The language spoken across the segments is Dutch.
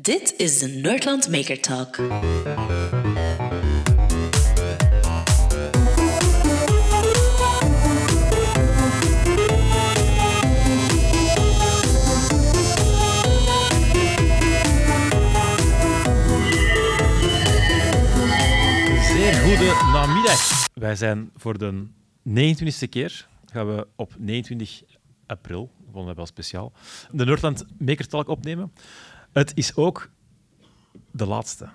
Dit is de Nerdland Maker Talk. Zeer goede namiddag. Wij zijn voor de 29e keer, gaan we op 29 april, vonden we wel speciaal, de Nerdland Maker Talk opnemen. Het is ook de laatste.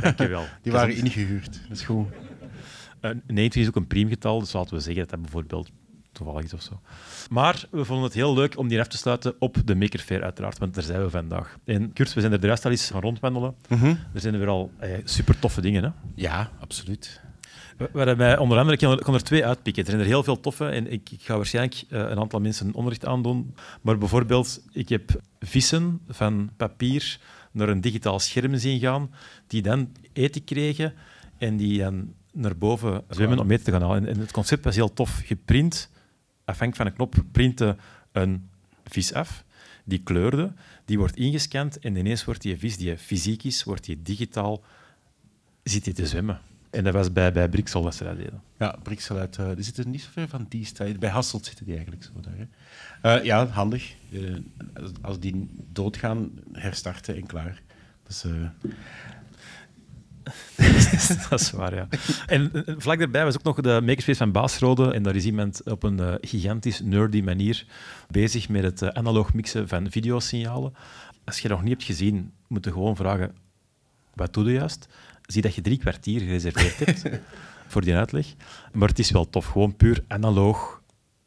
Dankjewel. Die waren ingehuurd. Dat is goed. Uh, 29 is ook een priemgetal, dus laten we zeggen dat dat bijvoorbeeld toevallig is of zo. Maar we vonden het heel leuk om die af te sluiten op de Maker Fair, uiteraard, want daar zijn we vandaag. En Kurt, we zijn er de rest al eens van rondwandelen. Er zijn er weer al eh, super toffe dingen. Hè? Ja, absoluut. We, we hebben bij, onder andere, ik kan, er, twee uitpikken. Er zijn er heel veel toffe en ik, ik ga waarschijnlijk uh, een aantal mensen onderricht aandoen. Maar bijvoorbeeld, ik heb vissen van papier naar een digitaal scherm zien gaan, die dan eten kregen en die dan naar boven zwemmen om eten te gaan halen. En, het concept was heel tof. Geprint, afhankelijk van een knop, printte een vis af. Die kleurde, die wordt ingescand en ineens wordt die vis, die fysiek is, wordt die digitaal, zit die te zwemmen. En dat was bij, bij Brixel dat ze dat deden. Ja, Brixel uit... Uh, die zitten niet zo ver van die stad. Bij Hasselt zitten die eigenlijk zo daar. Hè. Uh, ja, handig. Uh, als die doodgaan, herstarten en klaar. Dus, dat is waar, ja. En vlak daarbij was ook nog de makerspace van Baasrode. En daar is iemand op een uh, gigantisch nerdy manier bezig met het uh, analoog mixen van videosignalen. Als je dat nog niet hebt gezien, moet je gewoon vragen, wat doe je juist? Zie dat je drie kwartier gereserveerd hebt voor die uitleg. Maar het is wel tof, gewoon puur analoog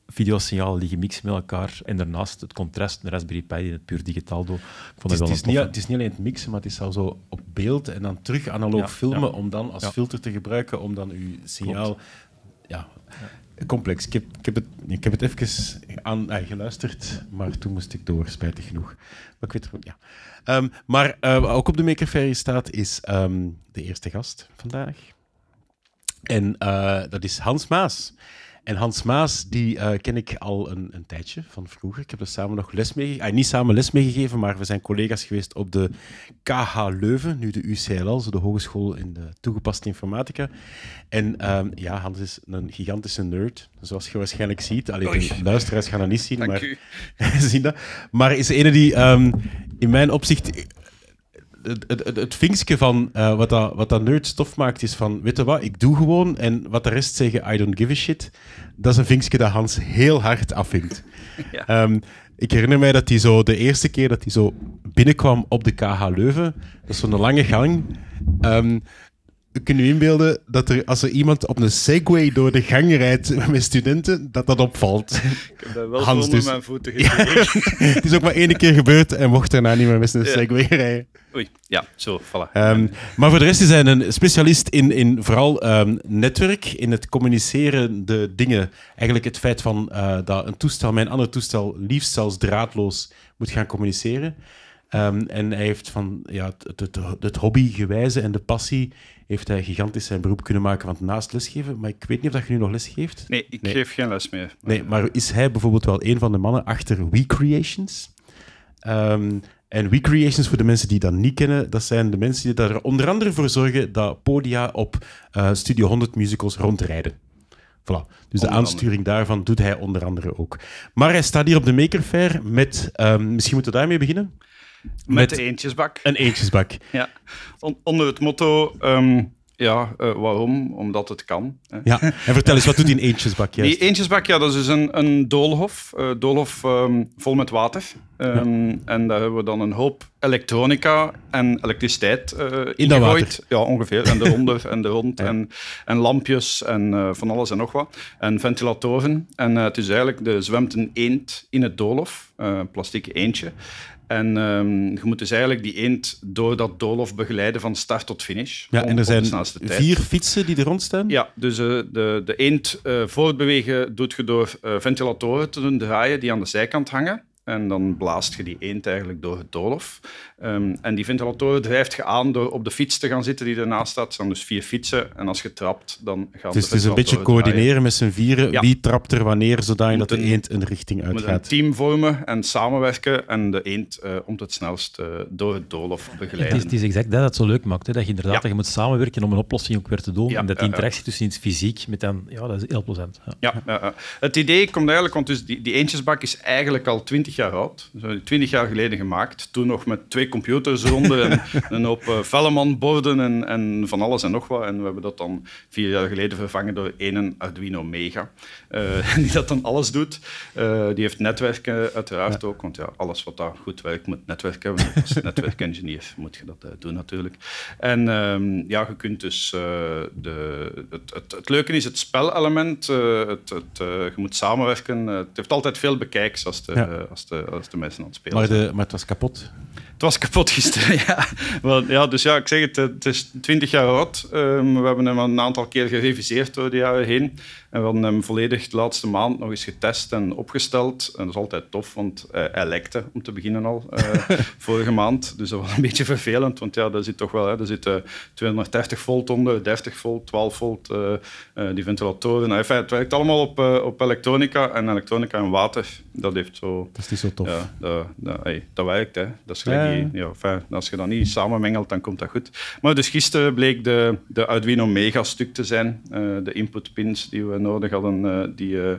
videosignalen die gemixt met elkaar. En daarnaast het contrast, de Raspberry Pi die het puur digitaal doet. Het is, het, is niet, het is niet alleen het mixen, maar het is al zo op beeld en dan terug analoog ja, filmen ja. om dan als filter te gebruiken om dan uw signaal... Ja, complex. Ik heb, ik, heb het, ik heb het even aan ah, geluisterd, maar toen moest ik door, spijtig genoeg. Maar ik weet het ja. Um, maar uh, ook op de Maker Faire staat is um, de eerste gast vandaag. En uh, dat is Hans Maas. En Hans Maas, die uh, ken ik al een, een, tijdje van vroeger. Ik heb er samen nog les mee, ah, niet samen les meegegeven, maar we zijn collega's geweest op de KH Leuven, nu de UCLL, de Hogeschool in de Toegepaste Informatica. En um, ja, Hans is een gigantische nerd, zoals je waarschijnlijk ziet. Allee, de luisteraars gaan dat niet zien, Dank maar zien dat. Maar is ene die um, in mijn opzicht het, het, het vinkje van uh, wat, dat, wat dat nerd stof maakt, is van, weet je wat, ik doe gewoon en wat de rest zeggen, I don't give a shit, dat is een vinkje dat Hans heel hard afvinkt. Ja. Um, ik herinner mij dat hij zo de eerste keer dat hij zo binnenkwam op de KH Leuven, dat is zo'n lange gang, um, kun je inbeelden dat er, als er iemand op een segway door de gang rijdt met studenten, dat dat opvalt. Ik heb dat wel Hans, dus. mijn voeten ja, Het is ook maar één keer gebeurd en mocht daarna niet meer met een ja. segway rijden. Oei, ja, zo, voilà. Um, maar voor de rest is hij een specialist in, in vooral um, netwerk, in het communiceren, de dingen. Eigenlijk het feit van uh, dat een toestel met een ander toestel liefst zelfs draadloos moet gaan communiceren. Um, en hij heeft van ja, het, het, het hobbygewijze en de passie heeft hij gigantisch zijn beroep kunnen maken van naast lesgeven. Maar ik weet niet of dat je nu nog les geeft. Nee, ik nee. geef geen les meer. Nee, maar is hij bijvoorbeeld wel een van de mannen achter WeCreations? Um, en WeCreations, voor de mensen die dat niet kennen, dat zijn de mensen die er onder andere voor zorgen dat podia op uh, Studio 100 musicals rondrijden. Voilà. Dus de aansturing daarvan doet hij onder andere ook. Maar hij staat hier op de Maker Fair met... Um, misschien moeten we daarmee beginnen? Met, de eentjesbak. Een eentjesbak. Ja. On onder het motto... Um, ja, uh, waarom? Omdat het kan. Hè. Ja, en vertel eens, wat doet die een eentjesbak juist? Die eentjesbak, ja, dat is dus een, een doolhof. Uh, doolhof um, vol met water. Um, ja. En daar hebben we dan een hoop elektronica en elektriciteit uh, in water? Ja, ongeveer. En eronder en er rond. Ja. En, en lampjes en van alles en nog wat. En ventilatoren. En het is eigenlijk, er zwemt een eend in het doolhof. een plastic eendje. En um, je moet dus eigenlijk die eend door dat doolhof begeleiden van start tot finish. Ja, en er zijn vier fietsen die er rond staan? Ja, dus uh, de, de eend uh, voortbewegen doet je door uh, ventilatoren te doen draaien die aan de zijkant hangen. En dan blaast je die eend eigenlijk door het doolhof. Ehm, en die ventilator drijft je aan door op de fiets te gaan zitten die ernaast staat. Er staan dus vier fietsen. En als je trapt, dan gaat Dus het is een beetje coördineren met z'n vieren. Ja. Wie trapt er wanneer, zodat Moet de een- eend een richting met een uitgaat. team vormen en samenwerken en de eend eh, om het snelst eh, door het doolhof Het begeleiden. is, het is exact dat het zo leuk maakt. Hè? Dat je inderdaad Ja. dat je moet samenwerken om een oplossing ook weer te doen. Ja, en dat die interactie tussen iets fysiek met dan... Ja, dat is heel plezant. Ja. Ja, ja, ja. het idee komt eigenlijk, want dus die, die eentjesbak is eigenlijk al twintig jaar oud. Twintig jaar geleden gemaakt. Toen nog met twee computers eronder en een hoop uh, Velleman-borden en, en van alles en nog wat. En we hebben dat dan vier jaar geleden vervangen door één Arduino Mega. eh, die dat dan alles doet. Eh, die heeft netwerken uiteraard ook, want ja, alles wat daar goed werkt moet netwerk hebben. Als netwerkengineer moet je dat eh, doen natuurlijk. En ehm, ja, je kunt dus... eh, de, het, het, het leuke is het spelelement. eh, het, het, eh, je moet samenwerken. Eh, het heeft altijd veel bekijks als de, Ja. eh, als de, als de mensen aan het spelen Maar, zijn. maar het was kapot. Het was kapot gisteren, ja. Want, ja. Dus ja, ik zeg het, het is 20 jaar oud. Ehm, we hebben hem een aantal keer gereviseerd door de jaren heen. En we hadden hem volledig de laatste maand nog eens getest en opgesteld. En dat is altijd tof, want eh, hij lekte om te beginnen al eh, vorige maand. Dus dat was een beetje vervelend, want ja, daar zit toch wel... Hè, er zit eh, 230 volt onder, 30 volt, 12 volt, eh, die ventilatoren. Enfin, het werkt allemaal op, op elektronica. En elektronica en water, dat heeft zo... Dat is niet zo tof. Ja, dat, dat, hey, dat werkt. Hè. Dat is Ja. die- ja, enfin, als je dat niet samenmengelt, dan komt dat goed. Maar dus gisteren bleek de, de Arduino Mega stuk te zijn. De inputpins die we nodig hadden, eh, die, eh,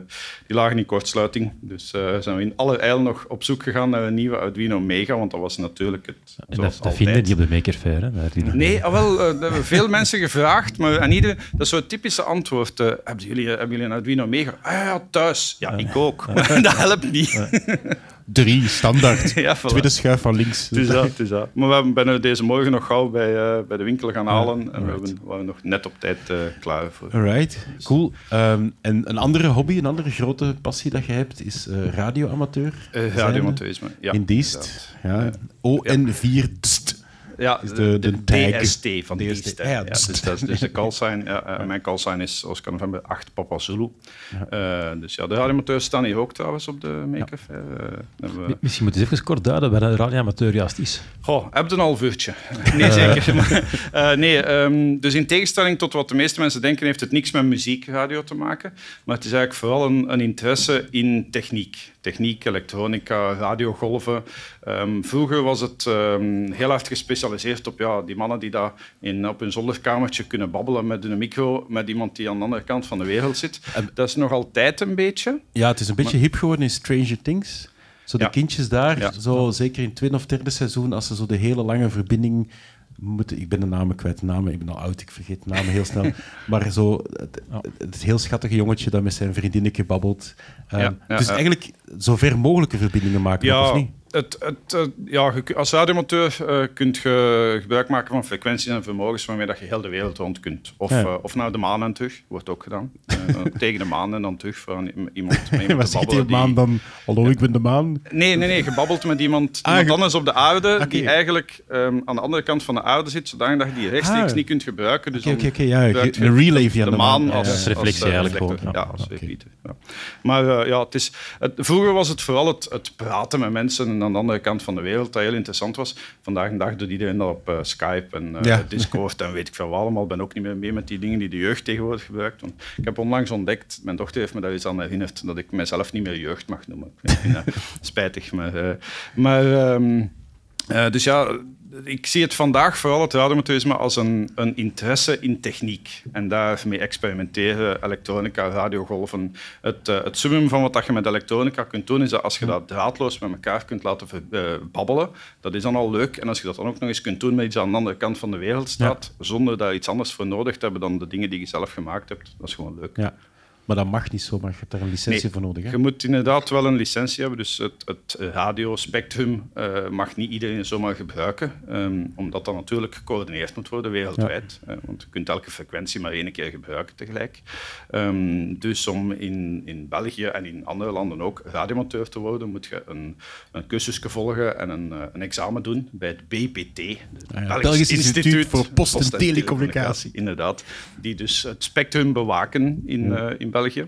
die lagen in kortsluiting. Dus eh, zijn we in allerijl nog op zoek gegaan naar een nieuwe Arduino Mega, want dat was natuurlijk het, En dat, vinden die op de Maker Faire. Hè? Nee, ah, wel, dat hebben veel mensen gevraagd, maar aan ieder, dat is zo'n typische antwoord. hebben, jullie, hebben jullie een Arduino Mega? Ah ja, thuis. Ja, ik ook. Dat helpt niet. Drie, standaard. Ja, voilà. Tweede schuif van links. Het is dat, het is dat. Maar we hebben- ben deze morgen nog gauw bij, eh, bij de winkel gaan halen. en we hebben, waren nog net op tijd eh, klaar voor. Alright, cool. Ehm, en een andere hobby, een andere grote passie dat je hebt, is eh, radioamateur. Zijnde. radioamateurisme. Ja, in Diest. Ja. ON4 Dst. Ja, is de, de- de, de tag. DST van DST, hè. ja, Ja, Dst. dus dat is dus de callsign. Ja, Mijn callsign is Oscar November 8 Papa Zulu. Eh, dus ja, de radioamateurs staan hier ook trouwens op de Maker Faire. Eh, we- Misschien we eens even kort duiden wat een radioamateur juist is. Goh, heb je een half uurtje? Nee, zeker. Maar, eh, nee, ehm, dus in tegenstelling tot wat de meeste mensen denken, heeft het niks met muziekradio te maken. Maar het is eigenlijk vooral een, een interesse in techniek. Techniek, elektronica, radiogolven. Ehm, vroeger was het ehm, heel hard gespecialiseerd op ja, die mannen die daar in, op hun zolderkamertje kunnen babbelen met een micro met iemand die aan de andere kant van de wereld zit. Dat is nog altijd een beetje. Ja, het is een beetje hip geworden in Stranger Things. Zo de Ja. kindjes daar, Ja. zo, zeker in het tweede of derde seizoen, als ze zo de hele lange verbinding moeten... Ik ben de namen kwijt, de namen, ik ben al oud, ik vergeet de namen heel snel. maar zo, het, het heel schattige jongetje dat met zijn vriendinnetje babbelt. Ehm, Ja, dus eigenlijk zo ver mogelijke verbindingen maken, of niet? Het, het, eh, ja, als radioamateur eh kunt je gebruik maken van frequenties en vermogens waarmee dat je heel de wereld rond kunt. Of, Ja. eh, of naar de maan en terug, wordt ook gedaan. Tegen de maan en dan terug een- iemand met iemand Wat zegt die maan dan? Hallo, ik ben de maan. Nee, nee, nee, gebabbeld met iemand, Ah, iemand anders op de aarde, Oké. die eigenlijk ehm, aan de andere kant van de aarde zit, zodat je die rechtstreeks Ah. niet kunt gebruiken. Dus ja, gebruik ge- je een relay via de, de maan als, Ja, als reflectie als, eigenlijk gewoon, Ja, als. Ja. Maar ja, het is, het, vroeger was het vooral het, het praten met mensen aan de andere kant van de wereld dat heel interessant was. Vandaag de dag doet iedereen dat op eh, Skype en eh, Ja. Discord en weet ik veel wat allemaal. Ik ben ook niet meer mee met die dingen die de jeugd tegenwoordig gebruikt. Want ik heb onlangs ontdekt, mijn dochter heeft me daar eens aan herinnerd, dat ik mezelf niet meer jeugd mag noemen. Ik vind spijtig, maar... eh, maar ehm, eh, dus ja, ik zie het vandaag vooral het radioamateurisme als een, een interesse in techniek. En daarmee experimenteren, elektronica, radiogolven. Het, eh, het summum van wat dat je met elektronica kunt doen, is dat als je dat draadloos met elkaar kunt laten ver- eh, babbelen, dat is dan al leuk. En als je dat dan ook nog eens kunt doen met iets aan de andere kant van de wereld staat, zonder daar iets anders voor nodig te hebben dan de dingen die je zelf gemaakt hebt, dat is gewoon leuk. Ja. Maar dat mag niet zomaar, je hebt daar een licentie Nee, voor nodig. Hè? Je moet inderdaad wel een licentie hebben. Dus het, het radiospectrum eh, mag niet iedereen zomaar gebruiken. ehm, omdat dat natuurlijk gecoördineerd moet worden wereldwijd. Eh, want je kunt elke frequentie maar één keer gebruiken tegelijk. Ehm, dus om in, in België en in andere landen ook radioamateur te worden, moet je een, een cursusje volgen en een, eh, een examen doen bij het BPT. Het Ah ja, Belgisch Instituut voor Post- en Telecommunicatie. Inderdaad. Die dus het spectrum bewaken in, Ja. in België.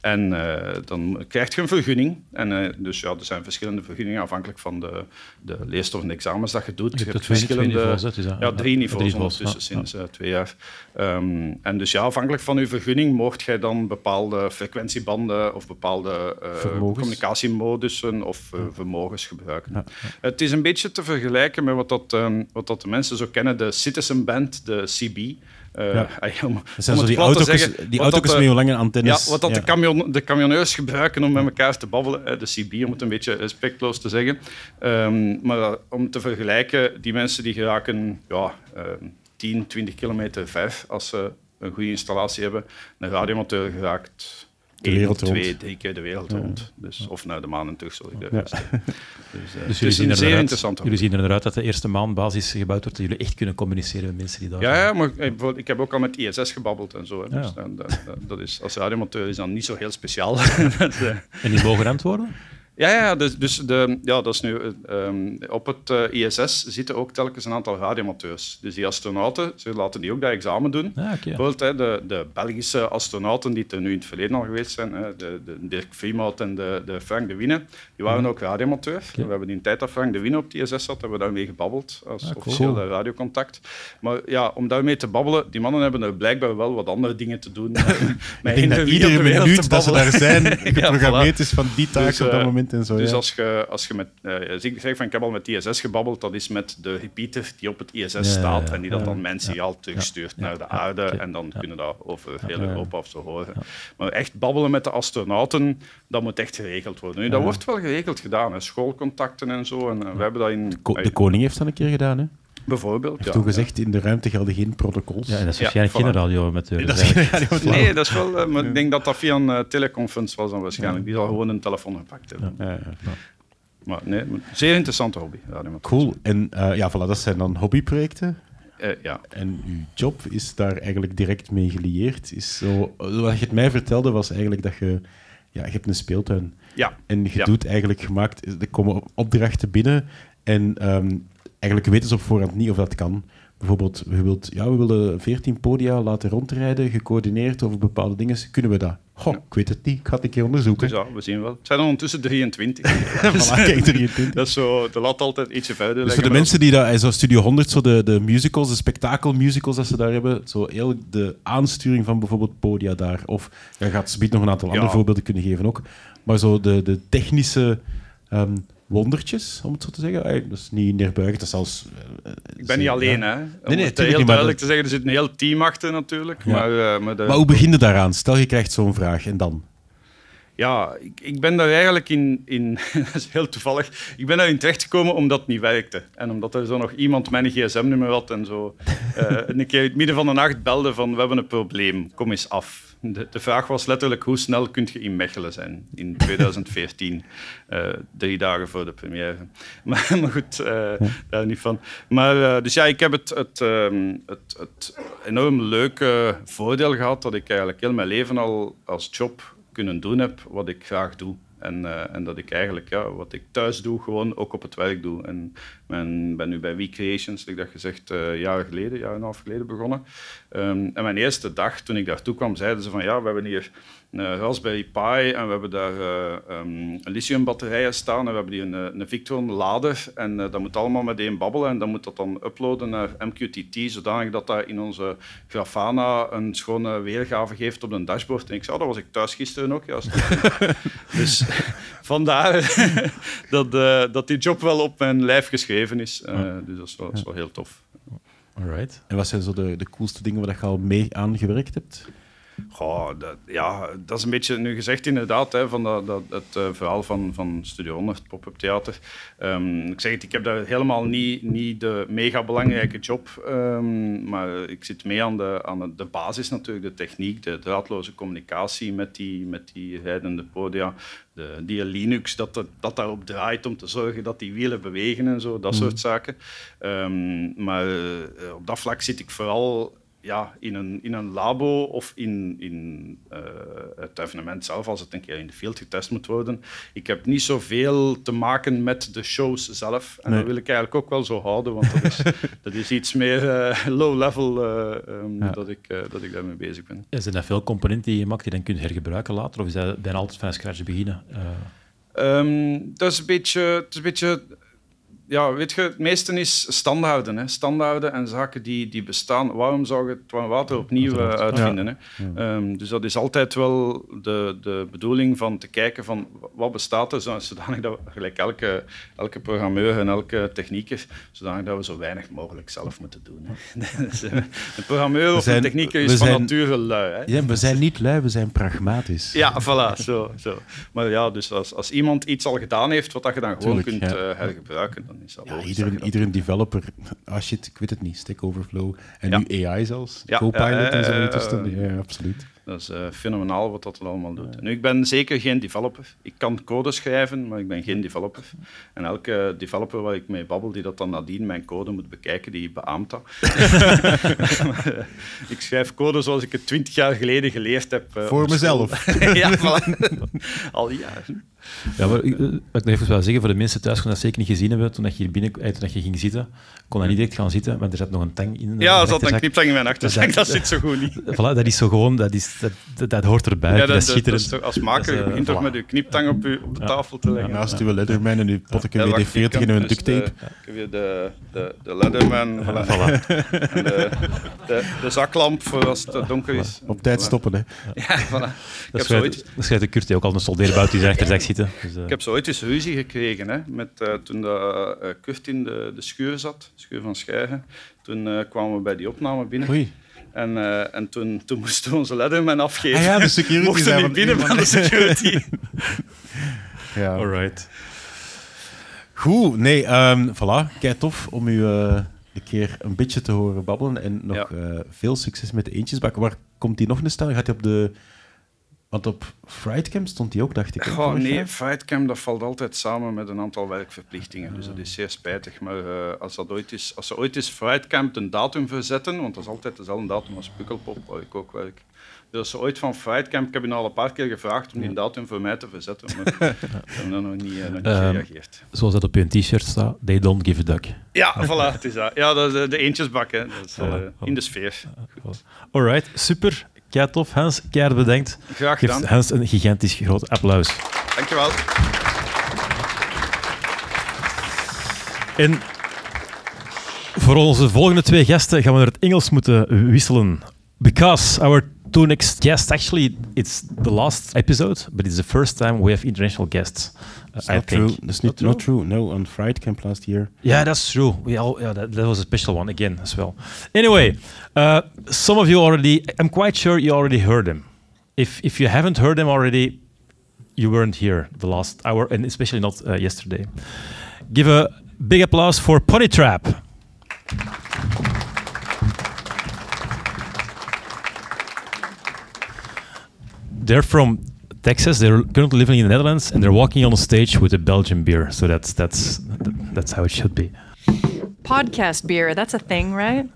En uh, dan krijg je een vergunning. En, uh, dus ja, er zijn verschillende vergunningen afhankelijk van de, de leerstof en de examens dat je doet. Je, je hebt verschillende niveaus, ja, ja, drie niveaus, drie niveaus ondertussen sinds uh, twee jaar. Um, en dus ja, afhankelijk van uw vergunning mocht jij dan bepaalde frequentiebanden of bepaalde communicatiemodussen of vermogens gebruiken. Het is een beetje te vergelijken met wat, dat, um, wat dat de mensen zo kennen, de Citizen Band, de CB. Uh, ja. om, zo die auto's, die auto's met lange antennes. Ja, wat dat ja. De, camion, de camionneurs gebruiken om met elkaar te babbelen. De CB, om het een beetje respectloos te zeggen. Um, maar om te vergelijken, die mensen die geraken ja, um, 10, 20 kilometer ver als ze een goede installatie hebben. Een radiomotor geraakt de wereld twee, drie keer de wereld Ja. rond. Dus, of naar de maan en terug, sorry. Ja. Dus, eh, Dus het jullie is zien, er zeer interessant jullie zien er naar uit dat de eerste maanbasis gebouwd wordt, dat jullie echt kunnen communiceren met mensen die daar Ja, zijn. ja, maar eh, bijvoorbeeld, ik heb ook al met ISS gebabbeld en zo. Hè. Dus, Ja. eh, dat, dat, dat is, als radiomateur is dat niet zo heel speciaal. Dat, En die mogen antwoorden? Ja, ja, dus, dus de, ja, dat is nu, eh, ehm, op het eh, ISS zitten ook telkens een aantal radiomateurs. Dus die astronauten, ze laten die ook dat examen doen. Ja, oké. Bijvoorbeeld hè, de, de Belgische astronauten die er nu in het verleden al geweest zijn, hè, de, de Dirk Vriemhout en de, de Frank de Wiene, die waren ook radiomateur. We hebben in de tijd dat Frank de Wiene op het ISS zat, hebben we daarmee gebabbeld als Ah, cool. officiële radiocontact. Maar ja, om daarmee te babbelen, die mannen hebben er blijkbaar wel wat andere dingen te doen. Met dat iedere minuut dat ze daar zijn, geprogrammeerd is van die taak Dus, op dat eh, moment en zo. Dus ja. als je, als je met... eh, als ik zeg van, ik heb al met ISS gebabbeld, dat is met de repeater die op het ISS ja, staat ja, en die dat ja. dan mensiaal terugstuurt naar de aarde en dan Ja. kunnen dat over heel ja. Europa of zo horen. Maar echt babbelen met de astronauten, dat moet echt geregeld worden. Nu, dat wordt wel geregeld gedaan, hè. schoolcontacten en zo. En eh, we hebben dat in... Ko- de koning heeft dat een keer gedaan. Hè? Bijvoorbeeld, heeft ja. toen gezegd, in de ruimte gelden geen protocols. Ja, en dat is Ja, waarschijnlijk voilà. geen radio met Nee, dat is geen radio. Nee, dat is wel... eh, maar ik denk dat dat via een eh, teleconference was dan waarschijnlijk. Die zal gewoon een telefoon gepakt hebben. Ja, ja. Maar nee, maar zeer interessante hobby. Cool. En eh, ja, voilà, dat zijn dan hobbyprojecten. Eh, ja. En uw job is daar eigenlijk direct mee gelieerd. Is zo, wat je het mij vertelde was eigenlijk dat je... Ja, je hebt een speeltuin. Ja. En je Ja. doet eigenlijk gemaakt... Er komen opdrachten binnen en ehm, eigenlijk weten ze op voorhand niet of dat kan. Bijvoorbeeld, we, wilt, ja, we willen 14 podia laten rondrijden, gecoördineerd over bepaalde dingen. Kunnen we dat? Goh, ik weet het niet. Ik ga het een keer onderzoeken. Dus ja, we zien wel. Het zijn er ondertussen 23. Voilà, kijk, 23. Dat is zo, de lat altijd ietsje verder Dus voor de mensen die dat, zo Studio 100, zo de, de musicals, de spektakelmusicals dat ze daar hebben, zo heel de aansturing van bijvoorbeeld podia daar. Of je gaat Sbiet nog een aantal Ja. andere voorbeelden kunnen geven ook. Maar zo de, de technische ehm, wondertjes, om het zo te zeggen. Eh, Dat is niet neerbuigend, dat is zelfs... eh, Ik ben niet alleen, hè. Om nee, het tuurlijk heel niet, duidelijk dat- te zeggen, er zit een heel team achter natuurlijk. Ja. Maar, eh, maar, de- Maar hoe begin je daaraan? Stel, je krijgt zo'n vraag en dan? Ja, ik, ik ben daar eigenlijk in, in dat is heel toevallig, ik ben daarin terechtgekomen omdat het niet werkte. En omdat er zo nog iemand mijn gsm-nummer had en zo eh, een keer in het midden van de nacht belde van we hebben een probleem, kom eens af. De, de vraag was letterlijk hoe snel kun je in Mechelen zijn in 2014, eh, drie dagen voor de première. Maar, maar goed, eh, daar niet van. Maar, eh, dus ja, ik heb het, het, ehm, het, het enorm leuke voordeel gehad dat ik eigenlijk heel mijn leven al als job kunnen doen heb wat ik graag doe. En, eh, en dat ik eigenlijk ja, wat ik thuis doe, gewoon ook op het werk doe. En ik ben nu bij We Creations, like dat gezegd, eh jaren geleden, jaar en een half geleden begonnen. Ehm, en mijn eerste dag, toen ik daartoe kwam, zeiden ze van ja, we hebben hier een Raspberry Pi en we hebben daar eh um, lithiumbatterijen staan en we hebben hier een, een Victron lader en eh, dat moet allemaal meteen babbelen en dan moet dat dan uploaden naar MQTT, zodanig dat dat in onze Grafana een schone weergave geeft op een dashboard. En ik zei, oh, dat was ik thuis gisteren ook juist. dus vandaar dat, eh, dat die job wel op mijn lijf geschreven is. Eh, Dus dat is wel, dat is wel heel tof. Alright. En wat zijn zo de, de coolste dingen waar je al mee aan gewerkt hebt? Goh, dat, ja, dat is een beetje nu gezegd inderdaad, hè, van dat, dat, het eh, verhaal van, van Studio 100, pop-up theater. Ehm, ik zeg het, ik heb daar helemaal niet, niet de mega belangrijke job, ehm, maar ik zit mee aan, de, aan de, basis natuurlijk, de techniek, de draadloze communicatie met die, met die rijdende podia, de, die Linux dat, dat, dat daarop draait om te zorgen dat die wielen bewegen en zo, dat soort zaken. Ehm, maar eh, op dat vlak zit ik vooral ja, in, een, in een labo of in, in uh, het evenement zelf, als het een keer in de field getest moet worden. Ik heb niet zoveel te maken met de shows zelf. En dat wil ik eigenlijk ook wel zo houden, want dat is, dat is iets meer uh, low level uh, um, ja. dat, ik, dat ik daarmee bezig ben. Ja, zijn er veel componenten die je maakt die je dan kunt hergebruiken later? Of is dat bijna altijd van scratch beginnen? Um, dat is een beetje... Het is een beetje ja, weet je, het meeste is standaarden. Hè. Standaarden en zaken die, die bestaan. Waarom zou je het water opnieuw uh, uitvinden? Hè? Um, dus dat is altijd wel de, de bedoeling van te kijken van wat bestaat er, zodanig dat we, gelijk elke, elke programmeur en elke technieker, zodanig dat we zo weinig mogelijk zelf moeten doen. Hè. dus, uh, een programmeur of een technieker is van nature lui. Hè. Ja, we zijn niet lui, we zijn pragmatisch. Ja, voilà, zo. zo. Maar ja, dus als, als iemand iets al gedaan heeft, wat dat je dan gewoon Tuurlijk, kunt ja. uh, hergebruiken, dan is dat ja, iedereen, iedereen developer, ah shit, ik weet het niet, Stack Overflow en ja. nu AI zelfs, ja, Copilot en zo. Uh, ja, absoluut. Dat is uh, fenomenaal wat dat allemaal doet. Nu, ik ben zeker geen developer. Ik kan code schrijven, maar ik ben geen developer. En elke developer waar ik mee babbel, die dat dan nadien mijn code moet bekijken, die beaamt dat. ik schrijf code zoals ik het twintig jaar geleden geleerd heb. Uh, Voor mezelf. ja, al jaren. Ja, maar ik, ik even wel zeggen, voor de mensen thuis kon dat zeker niet gezien hebben, toen dat je hier binnen, toen dat je ging zitten, kon dat niet direct gaan zitten, maar er zat nog een tang in. Ja, er zat een kniptang in mijn achterzak, dat, dat, zit zo goed niet. Voilà, dat is zo gewoon, dat, is, dat, dat, hoort erbij. Ja, dat, dat, is schitterend. Dat als maker, je begint toch met je kniptang op, op de tafel te leggen. Naast uw Letterman en uw potje WD-40 en uw duct tape. heb je de, de, de Letterman voilà. Voilà. en de, de, de, zaklamp voor als het donker is. Op tijd stoppen, hè. Ja, voilà. Dat schrijft de Kurt ook al een soldeerbout die zijn achterzak zitten. Dus, uh. Ik heb zo ooit eens ruzie gekregen, hè, met, uh, toen de, uh, Kurt in de, de schuur zat, de schuur van Schijgen. Toen uh, kwamen we bij die opname binnen. Oei. En, uh, en toen, toen moesten we onze letterman afgeven. Ah ja, de security Mochten niet binnen van de security. ja. Alright. Goed, nee, um, voilà. Kijk, tof om u uh, een keer een beetje te horen babbelen. En nog ja. uh, veel succes met de eentjesbak. Waar komt die nog een stel? Gaat hij op de want op Frightcam stond die ook, dacht ik. Goh, nee, Frightcam dat valt altijd samen met een aantal werkverplichtingen. Dus dat is zeer spijtig. Maar uh, als, dat ooit is, als ze ooit eens Frightcamp een datum verzetten, want dat is altijd dezelfde datum als Pukkelpop, waar ik ook werk. Dus als ze ooit van Frightcamp, ik heb je al een paar keer gevraagd om die datum voor mij te verzetten, maar ze hebben nog niet, uh, nog niet um, gereageerd. Zoals dat op je t-shirt staat, they don't give a duck. Ja, voilà, het is dat. Ja, dat is de, eentjesbak, hè. Dat is, uh, in de sfeer. Goed. Alright, super. Kei tof, Hans. Keihard bedankt. Graag gedaan. Geef Hans een gigantisch groot applaus. Dankjewel. En voor onze volgende twee gasten gaan we naar het Engels moeten wisselen. Because our two next guests, actually, it's the last episode, but it's the first time we have international guests. It's I not think. true. That's not, not, true. No, on Fright Camp last year. Yeah, that's true. We all yeah, that, that was a special one again as well. Anyway, uh, some of you already. I'm quite sure you already heard them. If if you haven't heard them already, you weren't here the last hour, and especially not uh, yesterday. Give a big applause for Pony Trap. They're from Texas. They're currently living in the Netherlands, and they're walking on a stage with a Belgian beer. So that's that's that's how it should be. Podcast beer. That's a thing, right?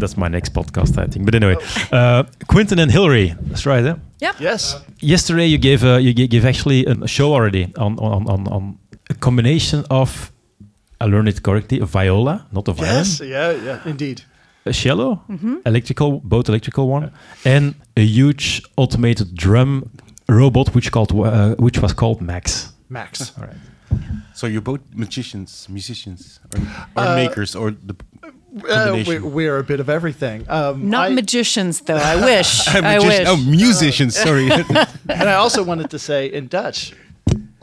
That's my next podcast, I think. But anyway, uh, Quentin and Hillary. That's right, eh? Yeah. Yes. Yesterday you gave uh, you gave actually a show already on on, on, on a combination of I learned it correctly a viola, not a violin. Yes. Yeah. Yeah. Indeed a cello, mm-hmm. electrical, both electrical one, and a huge automated drum robot, which called uh, which was called Max. Max. All right. So you're both magicians, musicians, or, or uh, makers, or the. Uh, we, we're a bit of everything. Um, Not I, magicians, though. I wish. I wish. Oh, musicians. sorry. and I also wanted to say in Dutch,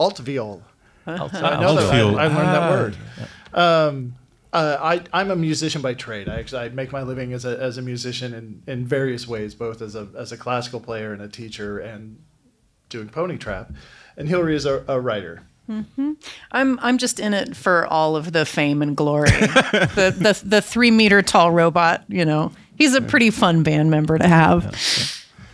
altviol. Alt- I know that. I, I learned that word. Um, uh, I, I'm a musician by trade. I actually I make my living as a, as a musician in, in various ways, both as a, as a classical player and a teacher and doing pony trap. And Hillary is a, a writer. Mm-hmm. I'm I'm just in it for all of the fame and glory. the, the the three meter tall robot, you know, he's a pretty fun band member to have. Yeah, yeah.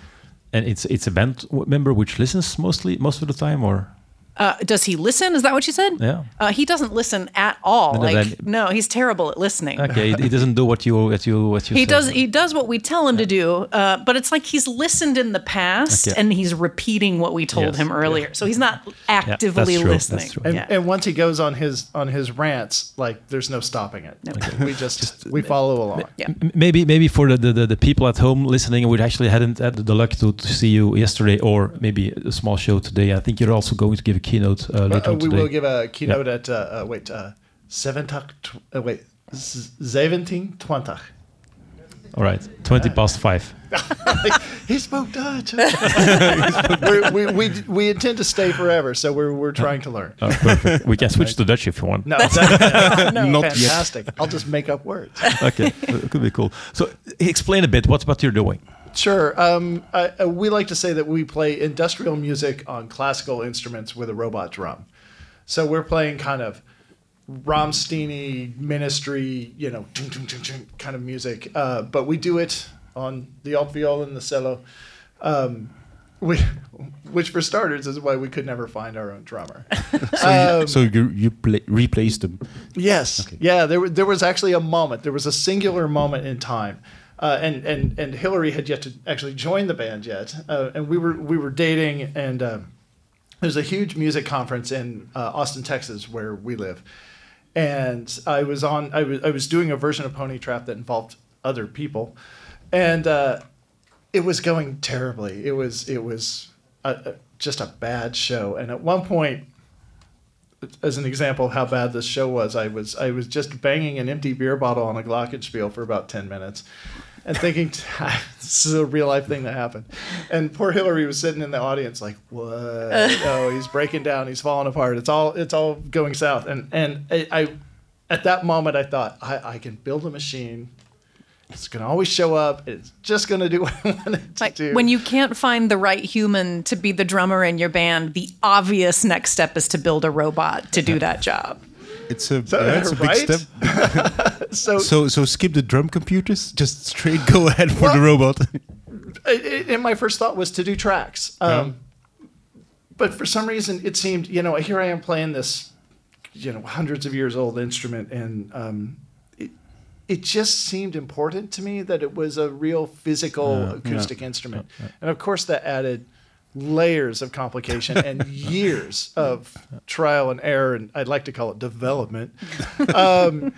And it's it's a band member which listens mostly most of the time, or Uh, does he listen? Is that what you said? Yeah. Uh, he doesn't listen at all. No, no, like then- no, he's terrible at listening. Okay, he, he doesn't do what you what you what you He say. does. He does what we tell him to do, uh, but it's like he's listened in the past Okay. and he's repeating what we told Yes, him earlier. So he's not actively that's true, that's listening. true. And, Yeah. and once he goes on his on his rants, like there's no stopping it. We just we follow along. Yeah. Maybe maybe for the, the, the, the people at home listening, we actually hadn't had the luck to, to see you yesterday, or maybe a small show today. I think you're also going to give a keynote uh, later Uh, we today. will give a keynote at uh, uh, wait uh, seven tw- uh, wait seventeen twenty. All right, twenty past five. He spoke Dutch. We're, we, we we intend to stay forever, so we're we're trying to learn. Oh, perfect. we can switch to Dutch if you want. No, that, No, not fantastic. fantastic. I'll just make up words. Okay, it could be cool. So explain a bit what what you're doing. Sure. Um, I, uh, we like to say that we play industrial music on classical instruments with a robot drum. So we're playing kind of Rammsteiny ministry, you know, kind of music, uh, but we do it on the alt viola and the cello. Um, we, which, for starters, is why we could never find our own drummer. Um, so you you play, replace them. Yes. Yeah. There, there was actually a moment. There was a singular moment in time, uh, and and and Hillary had yet to actually join the band yet, uh, and we were we were dating, and um, there's a huge music conference in uh, Austin, Texas, where we live, and I was on. I was I was doing a version of Pony Trap that involved other people, and uh, it was going terribly. It was it was a, a, just a bad show, and at one point as an example of how bad this show was, I was I was just banging an empty beer bottle on a glockenspiel for about ten minutes, and thinking this is a real life thing that happened. And poor Hillary was sitting in the audience like, "What? oh, he's breaking down. He's falling apart. It's all it's all going south." And and I, I at that moment I thought I, I can build a machine. It's gonna always show up. It's just gonna do what I want it to Like do. when you can't find the right human to be the drummer in your band, the obvious next step is to build a robot to do that job. It's a, So, yeah, it's a big step. so So so skip the drum computers. Just straight go ahead for the robot. it, it- and my first thought was to do tracks. Um, But for some reason, it seemed, you know, here I am playing this, you know, hundreds of years old instrument, and um, it, it just seemed important to me that it was a real physical acoustic instrument. And of course, that added layers of complication and years of trial and error, and I'd like to call it development. Um,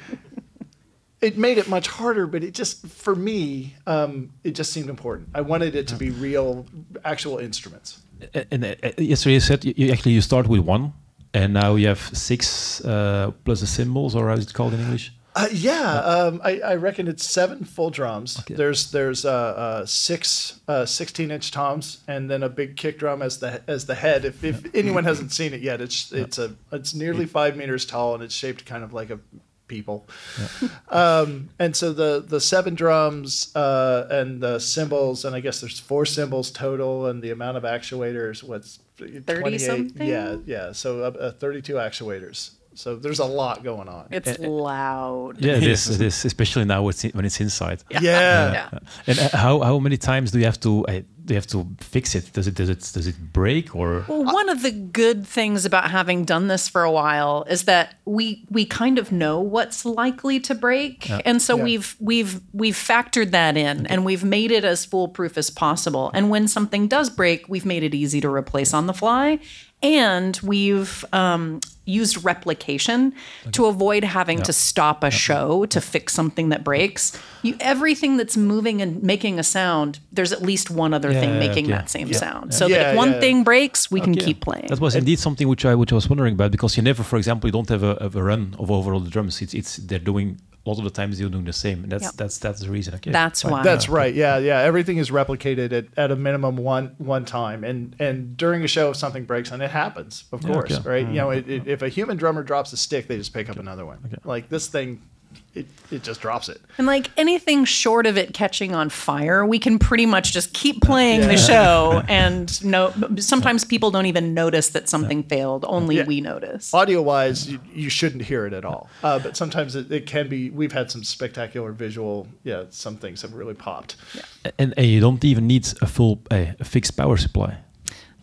it made it much harder, but it just, for me, um, it just seemed important. I wanted it to be real, actual instruments. A- And uh, uh, yesterday you said you, you actually you start with one, and now you have six uh, plus the symbols, or how is it called in English? Uh, yeah, um, I, I reckon it's seven full drums. There's there's uh, uh, six uh, 16 inch toms, and then a big kick drum as the as the head. If, if anyone hasn't seen it yet, it's it's a it's nearly five meters tall, and it's shaped kind of like a people. Um, and so the the seven drums uh, and the cymbals, and I guess there's four cymbals total, and the amount of actuators, what's 28? something? Yeah, yeah. So uh, uh, 32 actuators. So there's a lot going on. It's loud. Yeah, it is. It is, especially now it's in, when it's inside. yeah. Yeah. And uh, how how many times do you have to uh, do you have to fix it? Does it does it does it break or? Well, one of the good things about having done this for a while is that we we kind of know what's likely to break, and so Yeah. we've we've we've factored that in, and we've made it as foolproof as possible. And when something does break, we've made it easy to replace on the fly, and we've um, used replication to avoid having to stop a show to fix something that breaks. You everything that's moving and making a sound, there's at least one other Yeah, thing yeah, making yeah. that same sound. So that if one yeah. thing breaks, we can keep playing. That was indeed something which I which I was wondering about because you never, for example, you don't have a, have a run of over all the drums. It's it's they're doing a lot of the times you're doing the same, that's Yep. that's that's the reason. Okay, That's fine. why. That's right. Yeah, yeah. Everything is replicated at, at a minimum one one time, and and during a show, if something breaks, and it happens, of Yeah, course, okay. right? You know, mm-hmm. it, it, if a human drummer drops a stick, they just pick up another one. Like this thing, it, it just drops it. And like anything short of it catching on fire, we can pretty much just keep playing the show. And no, sometimes people don't even notice that something failed. Only Yeah. we notice. Audio wise, you, you shouldn't hear it at all. Uh, but sometimes it, it can be. We've had some spectacular visual. Yeah, some things have really popped. and, and you don't even need a full uh, a fixed power supply.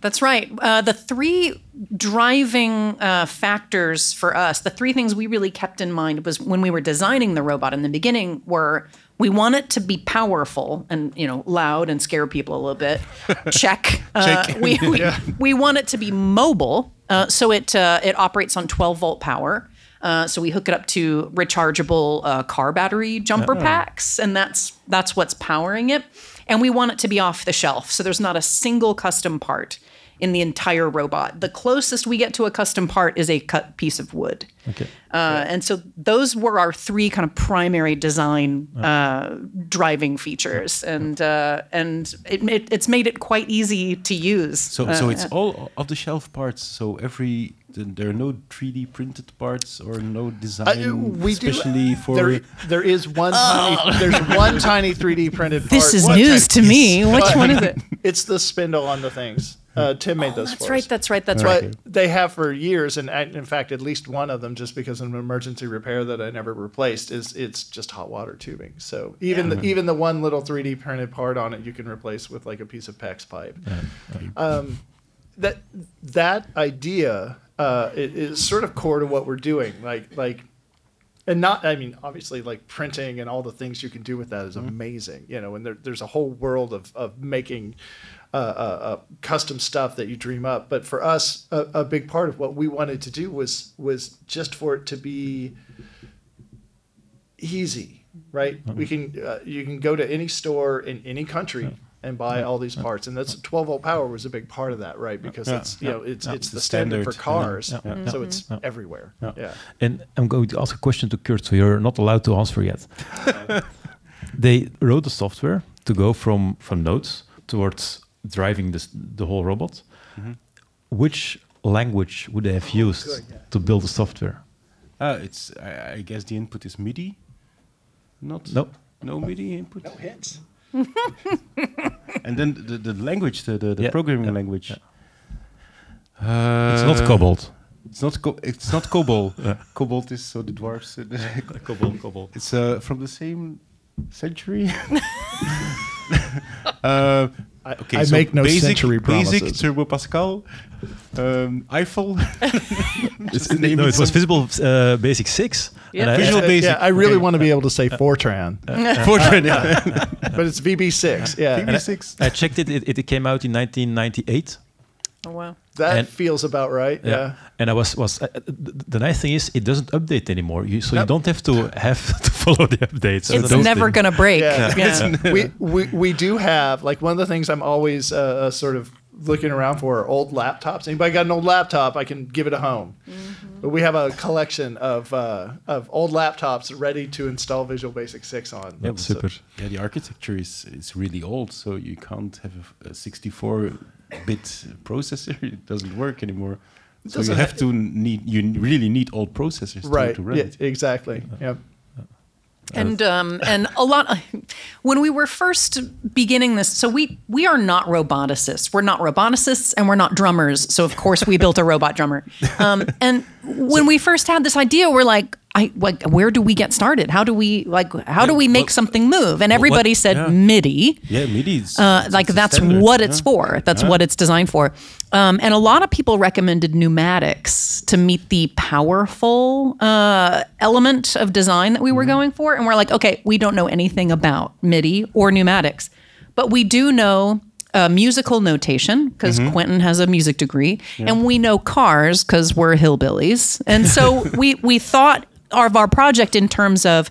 That's right. Uh, the three driving uh, factors for us, the three things we really kept in mind was when we were designing the robot in the beginning were we want it to be powerful and you know loud and scare people a little bit. Check. Uh, we we, we want it to be mobile, uh, so it uh, it operates on 12 volt power. Uh, so we hook it up to rechargeable uh, car battery jumper packs, and that's that's what's powering it. And we want it to be off the shelf, so there's not a single custom part in the entire robot. The closest we get to a custom part is a cut piece of wood. Okay. Uh, and so those were our three kind of primary design uh, driving features, and uh, and it, it, it's made it quite easy to use. So, Uh, so it's all off the shelf parts. So every there are no 3D printed parts or no design Uh, we do. especially for. There, there is one. Tiny, there's one tiny 3D printed. Oh. This is One news to tiny- me. Which one is it? It's the spindle on the things. Uh, Tim made those. Oh, That's for right. us. That's right. That's but right. they have for years, and in fact, at least one of them, just because of an emergency repair that I never replaced, is it's just hot water tubing. So even the, even the one little 3D printed part on it, you can replace with like a piece of PEX pipe. Um, that that idea uh, is sort of core to what we're doing. Like like and not i mean obviously like printing and all the things you can do with that is amazing you know and there, there's a whole world of, of making uh, uh, uh, custom stuff that you dream up. But for us a, a big part of what we wanted to do was was just for it to be easy right? We can uh, you can go to any store in any country and buy all these parts. And that's 12 volt power was a big part of that right? Because Yeah, it's you yeah, know it's yeah. it's the, The standard, for standard, yeah, cars. Yeah, Mm-hmm. so it's everywhere. Yeah. And I'm going to ask a question to Kurt, so you're not allowed to answer yet. they wrote the software to go from, from nodes towards driving this, the whole robot. Which language would they have used good, yeah. to build the software? Ah, it's. I, I guess the input is MIDI. Not. No. No MIDI input. No hits And then the, the language, the, the, the Yeah, programming yeah, language. It's not Uh, Cobalt. It's not. Co- it's not COBOL. Cobalt is so the dwarfs. Cobalt, Cobalt. It's uh, from the same century. uh, I, okay, I so make no basic, century promises. Basic Turbo Pascal, um, Eiffel. It's, the no, it was some- Visible uh, Basic 6. Yeah. and I- Visual Uh, Basic. Yeah, I really Okay. want to be able to say Fortran, Fortran, yeah. but it's VB6. Yeah, VB6. I checked it, it, it came out in 1998. Oh wow. that And- feels about right. Yeah. And I was was uh, the, the nice thing is it doesn't update anymore. You, so you don't have to have to follow the updates. It's Those never going to break. Yeah. Yeah. we, we we do have like one of the things I'm always uh, uh, sort of looking around for are old laptops. Anybody got an old laptop? I can give it a home. But we have a collection of uh, of old laptops ready to install Visual Basic 6 on. Yep, So- super. Yeah, the architecture is is really old, so you can't have a, a 64-bit processor. It doesn't work anymore. So you doesn't have to need you really need old processors to, right. to run Yeah, it. exactly. Yeah. and um, and a lot when we were first beginning this so we we are not roboticists we're not roboticists and we're not drummers so of course we built a robot drummer um, and when we first had this idea we're like I like where do we get started how do we like how do we make well- something move and everybody said yeah. MIDI Yeah, MIDI. Uh, like that's standard, what yeah. it's for. That's Yeah. what it's designed for. Um, and a lot of people recommended pneumatics to meet the powerful uh, element of design that we were going for. And we're like, okay, we don't know anything about MIDI or pneumatics, but we do know. Uh, musical notation because Mm-hmm. Quentin has a music degree, and we know cars because we're hillbillies, and so we we thought of our project in terms of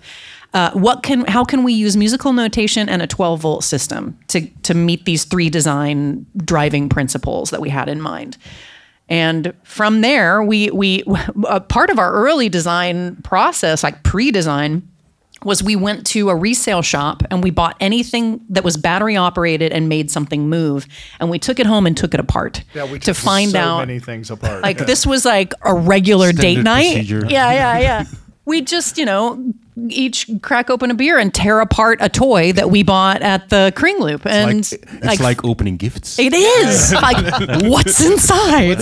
uh, what can how can we use musical notation and a 12 volt system to to meet these three design driving principles that we had in mind and from there we we a part of our early design process like pre-design was we went to a resale shop and we bought anything that was battery operated and made something move and we took it home and took it apart Yeah, we to find so out many things apart. like Yeah. this was like a regular date night. procedure. Yeah, yeah, yeah. we just, you know, each crack open a beer and tear apart a toy that we bought at the Kring Loop, and Like, it's like, opening gifts. it is like what's inside?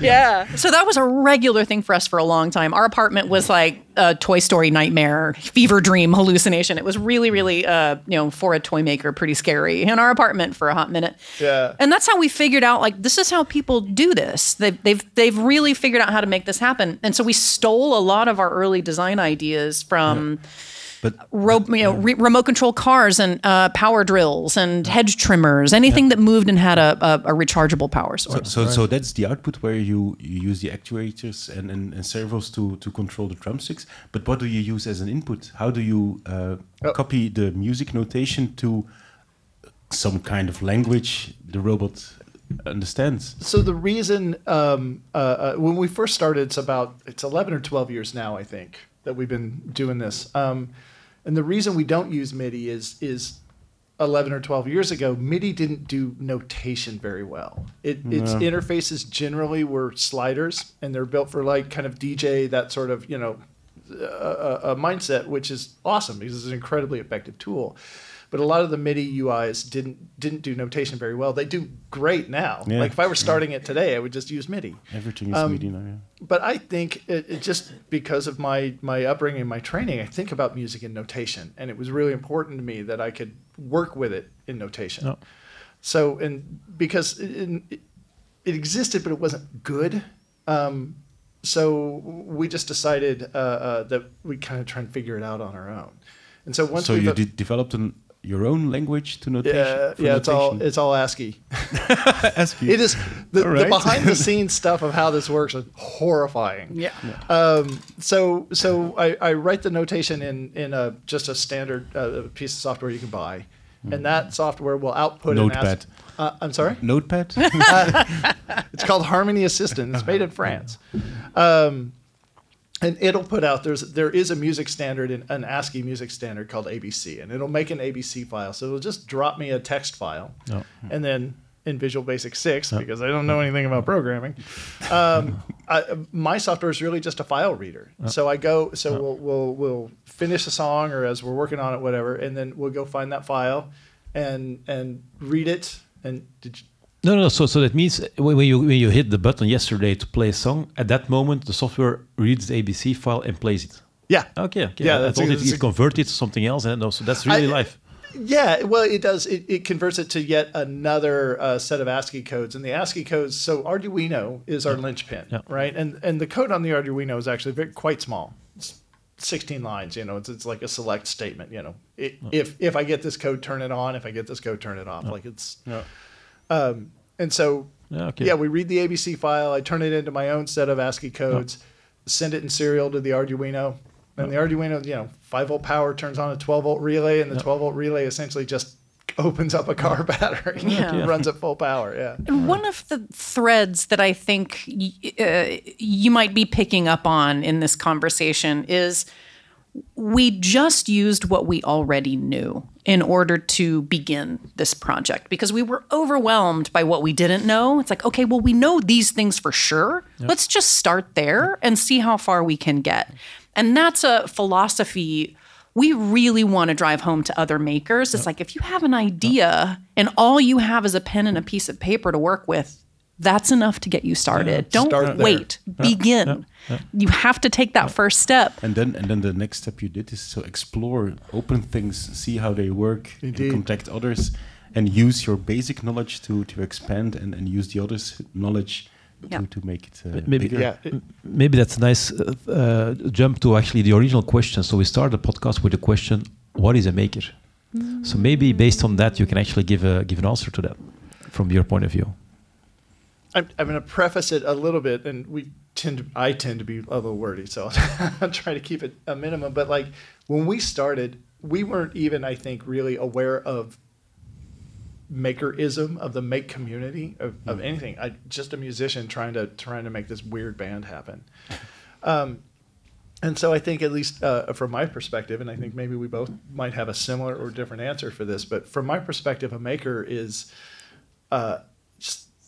Yeah. So that was a regular thing for us for a long time. Our apartment was like a Toy Story nightmare, fever dream, hallucination. It was really, really, uh, you know, for a toy maker, pretty scary in our apartment for a hot minute. Yeah. And that's how we figured out, like, this is how people do this. They've, they've, they've really figured out how to make this happen. And so we stole a lot of our early design ideas from. But Ro- you know, re- remote control cars and uh, power drills and hedge trimmers, anything that moved and had a, a, a rechargeable power source. so, so that's the output where you, you use the actuators and, and, and servos to, to control the drumsticks. But what do you use as an input? How do you uh, Oh. copy the music notation to some kind of language the robot understands? So the reason um, uh, uh, when we first started, it's about it's eleven or twelve years now, I think, that we've been doing this. Um, and the reason we don't use MIDI is is eleven or twelve years ago, MIDI didn't do notation very well. It, Its interfaces generally were sliders, and they're built for like kind of DJ that sort of you know a, a mindset, which is awesome because it's an incredibly effective tool. But a lot of the MIDI UIs didn't didn't do notation very well. They do great now. Yeah. Like if I were starting it today, I would just use MIDI. Everything is Um, MIDI now. Yeah. But I think it, it just because of my my upbringing, my training, I think about music in notation, and it was really important to me that I could work with it in notation. So and because it, it, it existed, but it wasn't good. Um, so we just decided uh, uh, that we kind of try and figure it out on our own. And so once So you de- developed an, your own language to notation? yeah, for yeah, it's all it's all ASCII. ASCII. It is the, All the behind the scenes stuff of how this works is horrifying. Yeah. Um, so so I, I write the notation in in a just a standard uh, piece of software you can buy, and that software will output an Notepad. ASCII. Uh, I'm sorry. Notepad? It's called Harmony Assistant. It's made in France. Um, and it'll put out there's there is a music standard in an ASCII music standard called ABC, and it'll make an ABC file. So it'll just drop me a text file, Ja. and then in Visual Basic Six, because I don't know anything about programming, um, I, my software is really just a file reader. So I go, so we'll, we'll we'll finish a song, or as we're working on it, whatever, and then we'll go find that file, and and read it. And did you, No, no. So, so that means uh, when when you when you hit the button yesterday to play a song, at that moment the software reads the ABC file and plays it. yeah, Okay, okay. Yeah, I that's thought it, it converted to something else, and no, so that's really I- uh, live. Yeah, well, it does. It, it converts it to yet another uh, set of ASCII codes, and the ASCII codes. So Arduino is our linchpin, Yeah. right? And and the code on the Arduino is actually very, quite small. It's 16 lines. You know, it's it's like a select statement. You know, it, if if I get this code, turn it on. If I get this code, turn it off. Like it's. Um, and so Yeah, okay. yeah, we read the ABC file. I turn it into my own set of ASCII codes, send it in serial to the Arduino. And the Arduino, you know, 5 volt power turns on a 12 volt relay, and the 12 volt relay essentially just opens up a car battery Yeah. and runs at full power. Yeah. And one of the threads that I think y- uh, you might be picking up on in this conversation is we just used what we already knew in order to begin this project because we were overwhelmed by what we didn't know. It's like, okay, well, we know these things for sure. Let's just start there and see how far we can get. And that's a philosophy we really want to drive home to other makers. It's like if you have an idea and all you have is a pen and a piece of paper to work with, that's enough to get you started. Don't Start there. wait. Begin. You have to take that first step. And then, and then the next step you did is to explore, open things, see how they work, and contact others, and use your basic knowledge to, to expand and, and use the others' knowledge Yeah. to, to make it uh, Maybe- bigger. Yeah. Maybe that's a nice uh, uh, jump to actually the original question. So we started the podcast with the question, "What is a maker?" So maybe based on that, you can actually give a give an answer to that from your point of view. I'm, I'm going to preface it a little bit, and we tend to, I tend to be a little wordy, so I'll try to keep it a minimum. But like when we started, we weren't even, I think, really aware of makerism of the make community of, of anything. I just a musician trying to trying to make this weird band happen. Um, and so I think, at least uh, from my perspective, and I think maybe we both might have a similar or different answer for this, but from my perspective, a maker is uh,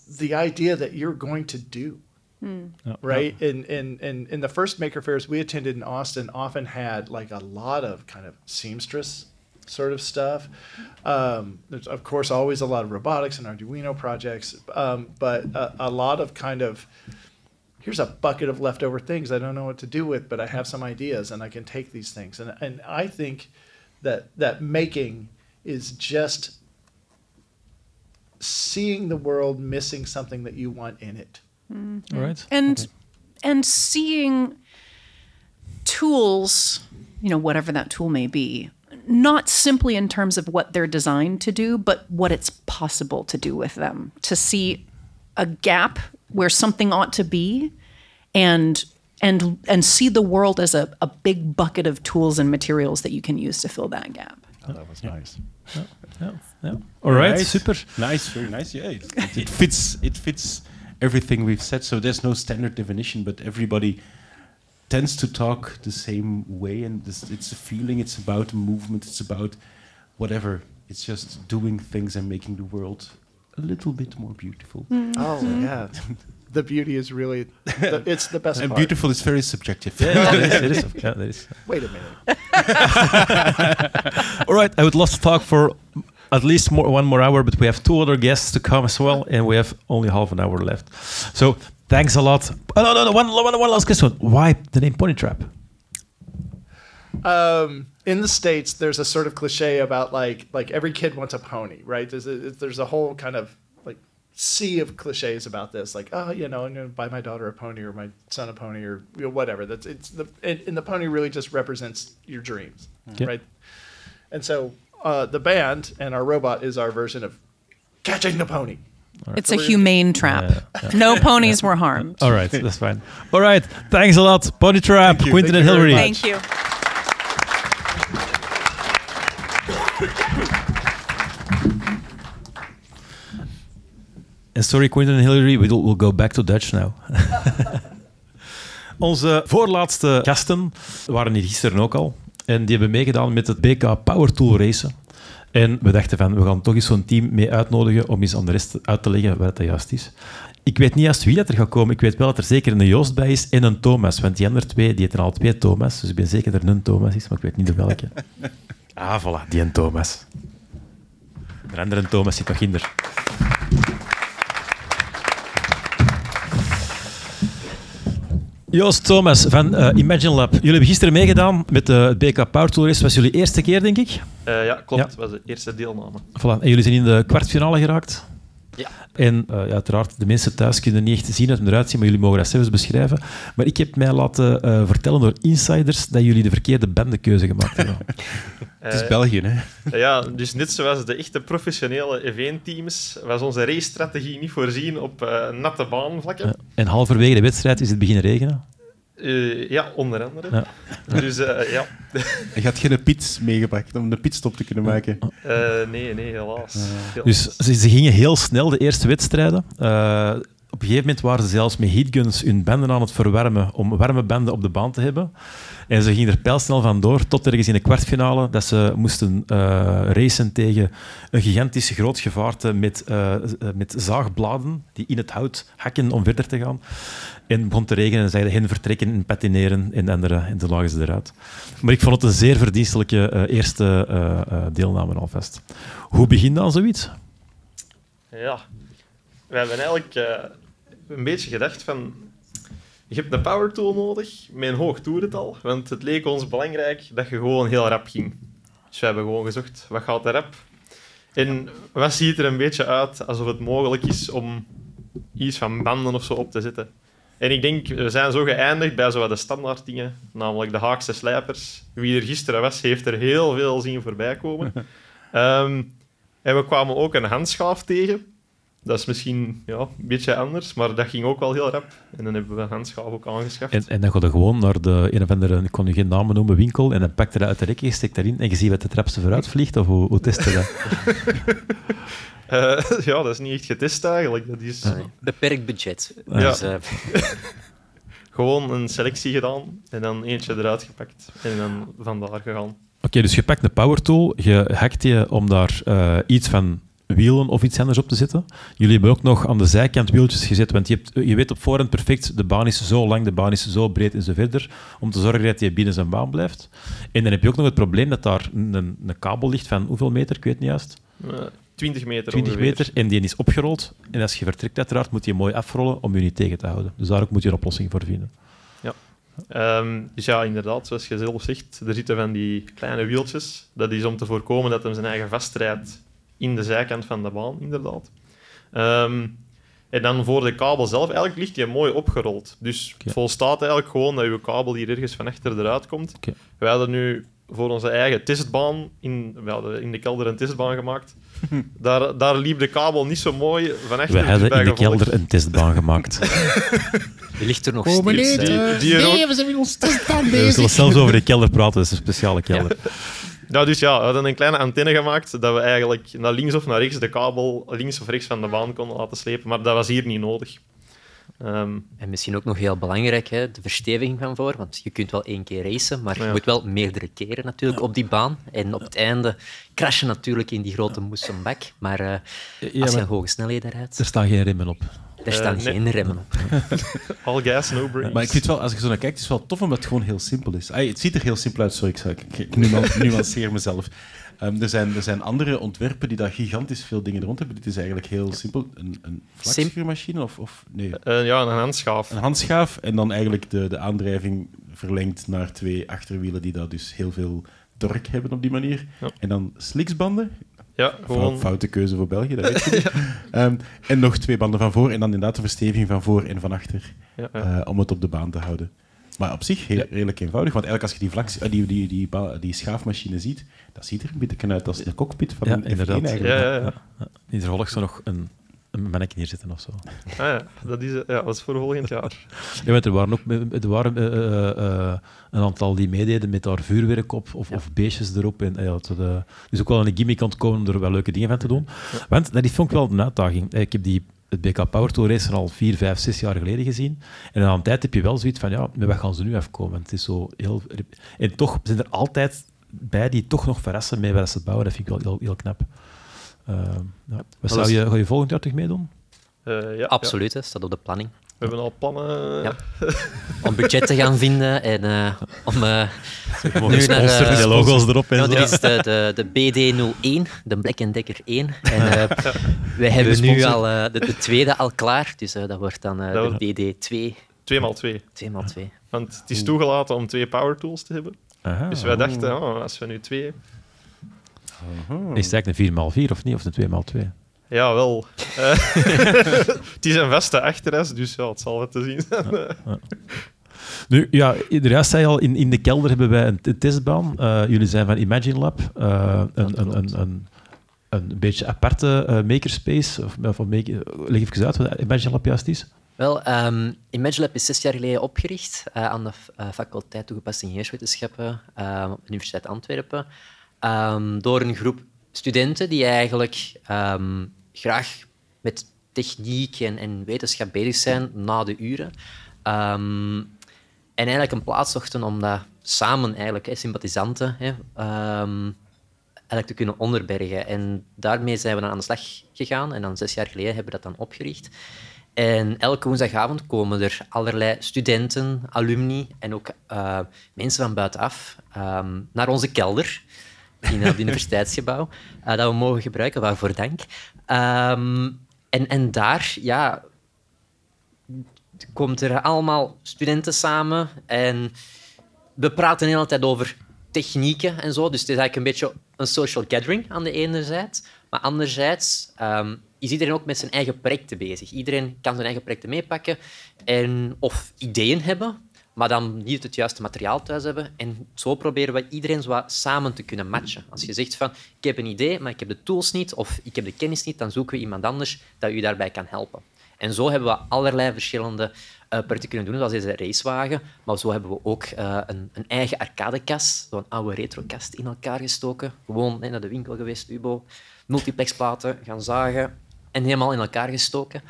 the idea that you're going to do. Ja. Right. And in, in, in the first maker fairs we attended in Austin often had like a lot of kind of seamstress sort of stuff. Um, there's of course always a lot of robotics and Arduino projects, um, but a, a lot of kind of here's a bucket of leftover things I don't know what to do with, but I have some ideas and I can take these things. And and I think that that making is just seeing the world missing something that you want in it. Mm-hmm. All right. and and seeing tools you know whatever that tool may be not simply in terms of what they're designed to do but what it's possible to do with them to see a gap where something ought to be and and and see the world as a, a big bucket of tools and materials that you can use to fill that gap that was nice. Yeah, yeah. All right, Nice. super. Nice, very nice. Yeah, it, it, it fits. It fits everything we've said. So there's no standard definition, but everybody tends to talk the same way, and this, it's a feeling. It's about a movement. It's about whatever. It's just doing things and making the world a little bit more beautiful. Mm. Oh yeah, the beauty is really the, it's the best And part. beautiful is very subjective. Yeah, that is, that is, yeah, that is. Wait a minute. All right, I would love to talk for at least more, one more hour, but we have two other guests to come as well, and we have only half an hour left. So thanks a lot. Oh, no, no, no, one, one, one last question. Why the name Pony Trap? um, in the states, there's a sort of cliche about like like every kid wants a pony, right? There's a, there's a whole kind of like sea of cliches about this, like oh, you know, I'm going to buy my daughter a pony or my son a pony or you know, whatever. That's it's the and, and the pony really just represents your dreams, Okay. right? And so uh, the band and our robot is our version of catching the pony. it's a humane trap no ponies were harmed All right, that's fine. All right, thanks a lot. Pony Trap, you. Quentin Thank and you Hillary. thank you sorry, Quentin and Hillary, we'll, we'll go back to Dutch now. Onze voorlaatste gasten waren hier gisteren ook al. En die hebben meegedaan met het BK Power Tool racen. En we dachten van, we gaan toch eens zo'n team mee uitnodigen om eens aan de rest uit te leggen wat dat juist is. Ik weet niet juist wie dat er gaat komen. Ik weet wel dat er zeker een Joost bij is en een Thomas. Want die andere twee, die heten al twee Thomas. Dus ik ben zeker dat er een Thomas is, maar ik weet niet de welke. Ah, voilà, die een Thomas. De andere Thomas zit nog hinder. Joost Thomas van eh, Imagine Lab. Jullie hebben gisteren meegedaan met de het BK Power Tool Race. was jullie eerste keer, denk ik. Eh, ja, klopt. Ja. Het was de eerste deelname. Voilà. En jullie zijn in de kwartfinale geraakt. Ja. En eh, ja, uiteraard, de mensen thuis kunnen niet echt zien hoe het eruit ziet, maar jullie mogen dat zelfs beschrijven. Maar ik heb mij laten eh, vertellen door insiders dat jullie de verkeerde bandekeuze gemaakt hebben. Het is Eh, België, hè? Ja, dus net zoals de echte professionele eventteams was onze race-strategie niet voorzien op eh, natte baanvlakken. En halverwege de wedstrijd is het beginnen regenen. Eh, ja, onder andere. Ja. Dus eh, ja, Je had geen pit meegebracht om de pitstop te kunnen maken. Eh, nee, nee, helaas. Dus ze, ze gingen heel snel de eerste wedstrijden. Eh, op een gegeven moment waren ze zelfs met heatguns hun banden aan het verwarmen om warme banden op de baan te hebben. En ze gingen er pijlsnel vandoor tot ergens in de kwartfinale dat ze moesten eh, racen tegen een gigantisch groot gevaarte met, eh, eh, met zaagbladen die in het hout hakken om verder te gaan. En het begon te regenen en zeiden hen vertrekken en patineren en, andere, en toen lagen ze eruit. Maar ik vond het een zeer verdienstelijke eerste deelname alvast. Hoe begint dan zoiets? Ja, we hebben eigenlijk een beetje gedacht van... Je hebt een power tool nodig met een hoog toerental, want het leek ons belangrijk dat je gewoon heel rap ging. Dus we hebben gewoon gezocht, wat gaat er rap? En wat ziet er een beetje uit alsof het mogelijk is om iets van banden of zo op te zetten? En ik denk, we zijn zo geëindigd bij zo wat de standaard dingen, namelijk de Haagse slijpers. Wie er gisteren was, heeft er heel veel zien voorbij komen. Ehm, en we kwamen ook een handschaaf tegen. Dat is misschien ja, een beetje anders, maar dat ging ook wel heel rap. En dan hebben we handschaaf ook aangeschaft. En, en dan ga je gewoon naar de een of andere, ik kon nu geen namen noemen, winkel, en dan pak je dat uit de rek, je steekt daarin en je ziet wat de trapste vooruit vliegt, of hoe, hoe test je dat? Eh, ja, dat is niet echt getest eigenlijk. Dat is Beperkt budget. Ja. Dus, eh, gewoon een selectie gedaan en dan eentje eruit gepakt. En dan vandaar gegaan. Oké, dus je pakt een power tool, je hackt je om daar eh, iets van wielen of iets anders op te zetten. Jullie hebben ook nog aan de zijkant wieltjes gezet, want je, hebt, je weet op voorhand perfect, de baan is zo lang, de baan is zo breed en zo verder, om te zorgen dat je binnen zijn baan blijft. En dan heb je ook nog het probleem dat daar een, een kabel ligt van hoeveel meter, ik weet niet juist. Eh, 20 meter 20 ongeveer. meter en die is opgerold. En als je vertrekt, uiteraard, moet je hem mooi afrollen om je niet tegen te houden. Dus daar ook moet je een oplossing voor vinden. Ehm, dus ja, inderdaad, zoals je zelf zegt, er zitten van die kleine wieltjes. Dat is om te voorkomen dat hij zijn eigen vastrijdt in de zijkant van de baan, inderdaad. Ehm, en dan voor de kabel zelf, eigenlijk ligt die mooi opgerold. Dus het volstaat eigenlijk gewoon dat je kabel hier ergens van achter eruit komt. Oké. Wij hadden nu voor onze eigen testbaan, in, we hadden in de kelder een testbaan gemaakt. daar, daar liep de kabel niet zo mooi van achter. We dus hebben in de kelder een testbaan gemaakt. Die ligt er nog Oh, steeds. Die- die er ook- we zijn met ons testbaan We zullen zelfs over de kelder praten, dat is een speciale kelder. Ja, dus ja, we hadden een kleine antenne gemaakt dat we eigenlijk naar links of naar rechts de kabel links of rechts van de baan konden laten slepen. Maar dat was hier niet nodig. Ehm, En misschien ook nog heel belangrijk, hè, de versteviging van voor. Want je kunt wel één keer racen, maar je Ja. moet wel meerdere keren natuurlijk op die baan. En op het einde crash je natuurlijk in die grote moestenbak. Maar eh, Ja, als je maar hoge snelheden rijdt, er staan geen remmen op. daar staan nee. geen remmen op. all gas, no brakes. Maar ik vind wel, als je zo naar kijkt, het is wel tof omdat het gewoon heel simpel is. Ay, het ziet er heel simpel uit, sorry, ik, ik, ik nuan- nuanceer mezelf. Ehm, er, zijn, er zijn andere ontwerpen die daar gigantisch veel dingen rond hebben. Dit is eigenlijk heel simpel. Een, een vlakschuurmachine of, of nee, Eh, ja, een handschaaf. een handschaaf en dan eigenlijk de, de aandrijving verlengd naar twee achterwielen die daar dus heel veel torque hebben op die manier. Ja. En dan sliksbanden, Ja, gewoon. foute keuze voor België, dat weet je niet. Ehm, en nog twee banden van voor en dan inderdaad de versteviging van voor en van achter Ja, ja. eh, om het op de baan te houden. Maar op zich heel, redelijk eenvoudig, want eigenlijk als je die, vlaks, eh, die, die, die, die schaafmachine ziet, dat ziet er een beetje uit als de cockpit van Ja, een F1 inderdaad. eigenlijk. Ja, ja, ja. De zo nog een, een mannetje neerzetten of zo. Ah, ja, dat is, ja, dat is voor volgend jaar. Ja, want er waren ook er waren, eh, eh, eh, een aantal die meededen met daar vuurwerk op of, of beestjes erop. En, ja, het, dus ook wel een gimmick aan het komen om er wel leuke dingen van te doen. Want dat vond ik wel een uitdaging. Ik heb die, het BK Power Tour race al vier, vijf, zes jaar geleden gezien. En na een tijd heb je wel zoiets van, ja, met wat gaan ze nu afkomen? Het is zo heel... En toch zijn er altijd bij die toch nog verrassen met wat ze bouwen. Dat vind ik wel heel, heel knap. Eh, ja. Wat zou je, ga je volgend jaar terug meedoen? Eh, ja, Absoluut, hè, staat op de planning. ja. We hebben al plannen. Ja. Om budget te gaan vinden en eh, om... eh, nu naar, die logo's erop en Ja, zo. dit is de, de, de BD01, de Black Decker 1. En eh, wij hebben nu al eh, de, de tweede al klaar, dus eh, dat wordt dan eh, Dat de BD2, 2x2. 2x2. Want het is toegelaten om twee power tools te hebben. Aha. Dus wij dachten, oh, als we nu twee. Is het eigenlijk een 4x4 of niet? Of een 2x2? Ja, wel. Eh, het is een vaste achteras, dus ja, het zal wat te zien zijn. Nu, ja, juist zei je al, in, in de kelder hebben wij een, een testbaan. Eh, jullie zijn van Imagine Lab. eh, een, een, een, een, een beetje aparte makerspace. Of, of make, leg even uit wat Imagine Lab juist is. Wel, ehm ImagineLab is zes jaar geleden opgericht eh, aan de eh, faculteit toegepaste ingenieurswetenschappen op de Universiteit Antwerpen. Ehm, door een groep studenten die eigenlijk ehm, graag met techniek en, en wetenschap bezig zijn na de uren. Ehm, en eigenlijk een plaats zochten om dat samen, eigenlijk, sympathisanten, hè, eigenlijk te kunnen onderbergen. En daarmee zijn we dan aan de slag gegaan. En dan zes jaar geleden hebben we dat dan opgericht. En elke woensdagavond komen er allerlei studenten, alumni en ook eh, mensen van buitenaf naar onze kelder in het universiteitsgebouw, eh, dat we mogen gebruiken, waarvoor dank. Ehm, en, en daar, ja, komt er allemaal studenten samen en we praten de hele tijd over technieken en zo. Dus het is eigenlijk een beetje een social gathering aan de ene zijde. Maar anderzijds ehm, is iedereen ook met zijn eigen projecten bezig. Iedereen kan zijn eigen projecten meepakken en, of ideeën hebben, maar dan niet het juiste materiaal thuis hebben. En zo proberen we iedereen zo samen te kunnen matchen. Als je zegt van, ik heb een idee, maar ik heb de tools niet, of ik heb de kennis niet, dan zoeken we iemand anders dat u daarbij kan helpen. En zo hebben we allerlei verschillende projecten kunnen doen, zoals deze racewagen. Maar zo hebben we ook eh, een, een eigen arcadekast, zo'n oude retrokast, in elkaar gestoken. Gewoon hè, naar de winkel geweest, Ubo, multiplexplaten gaan zagen en helemaal in elkaar gestoken.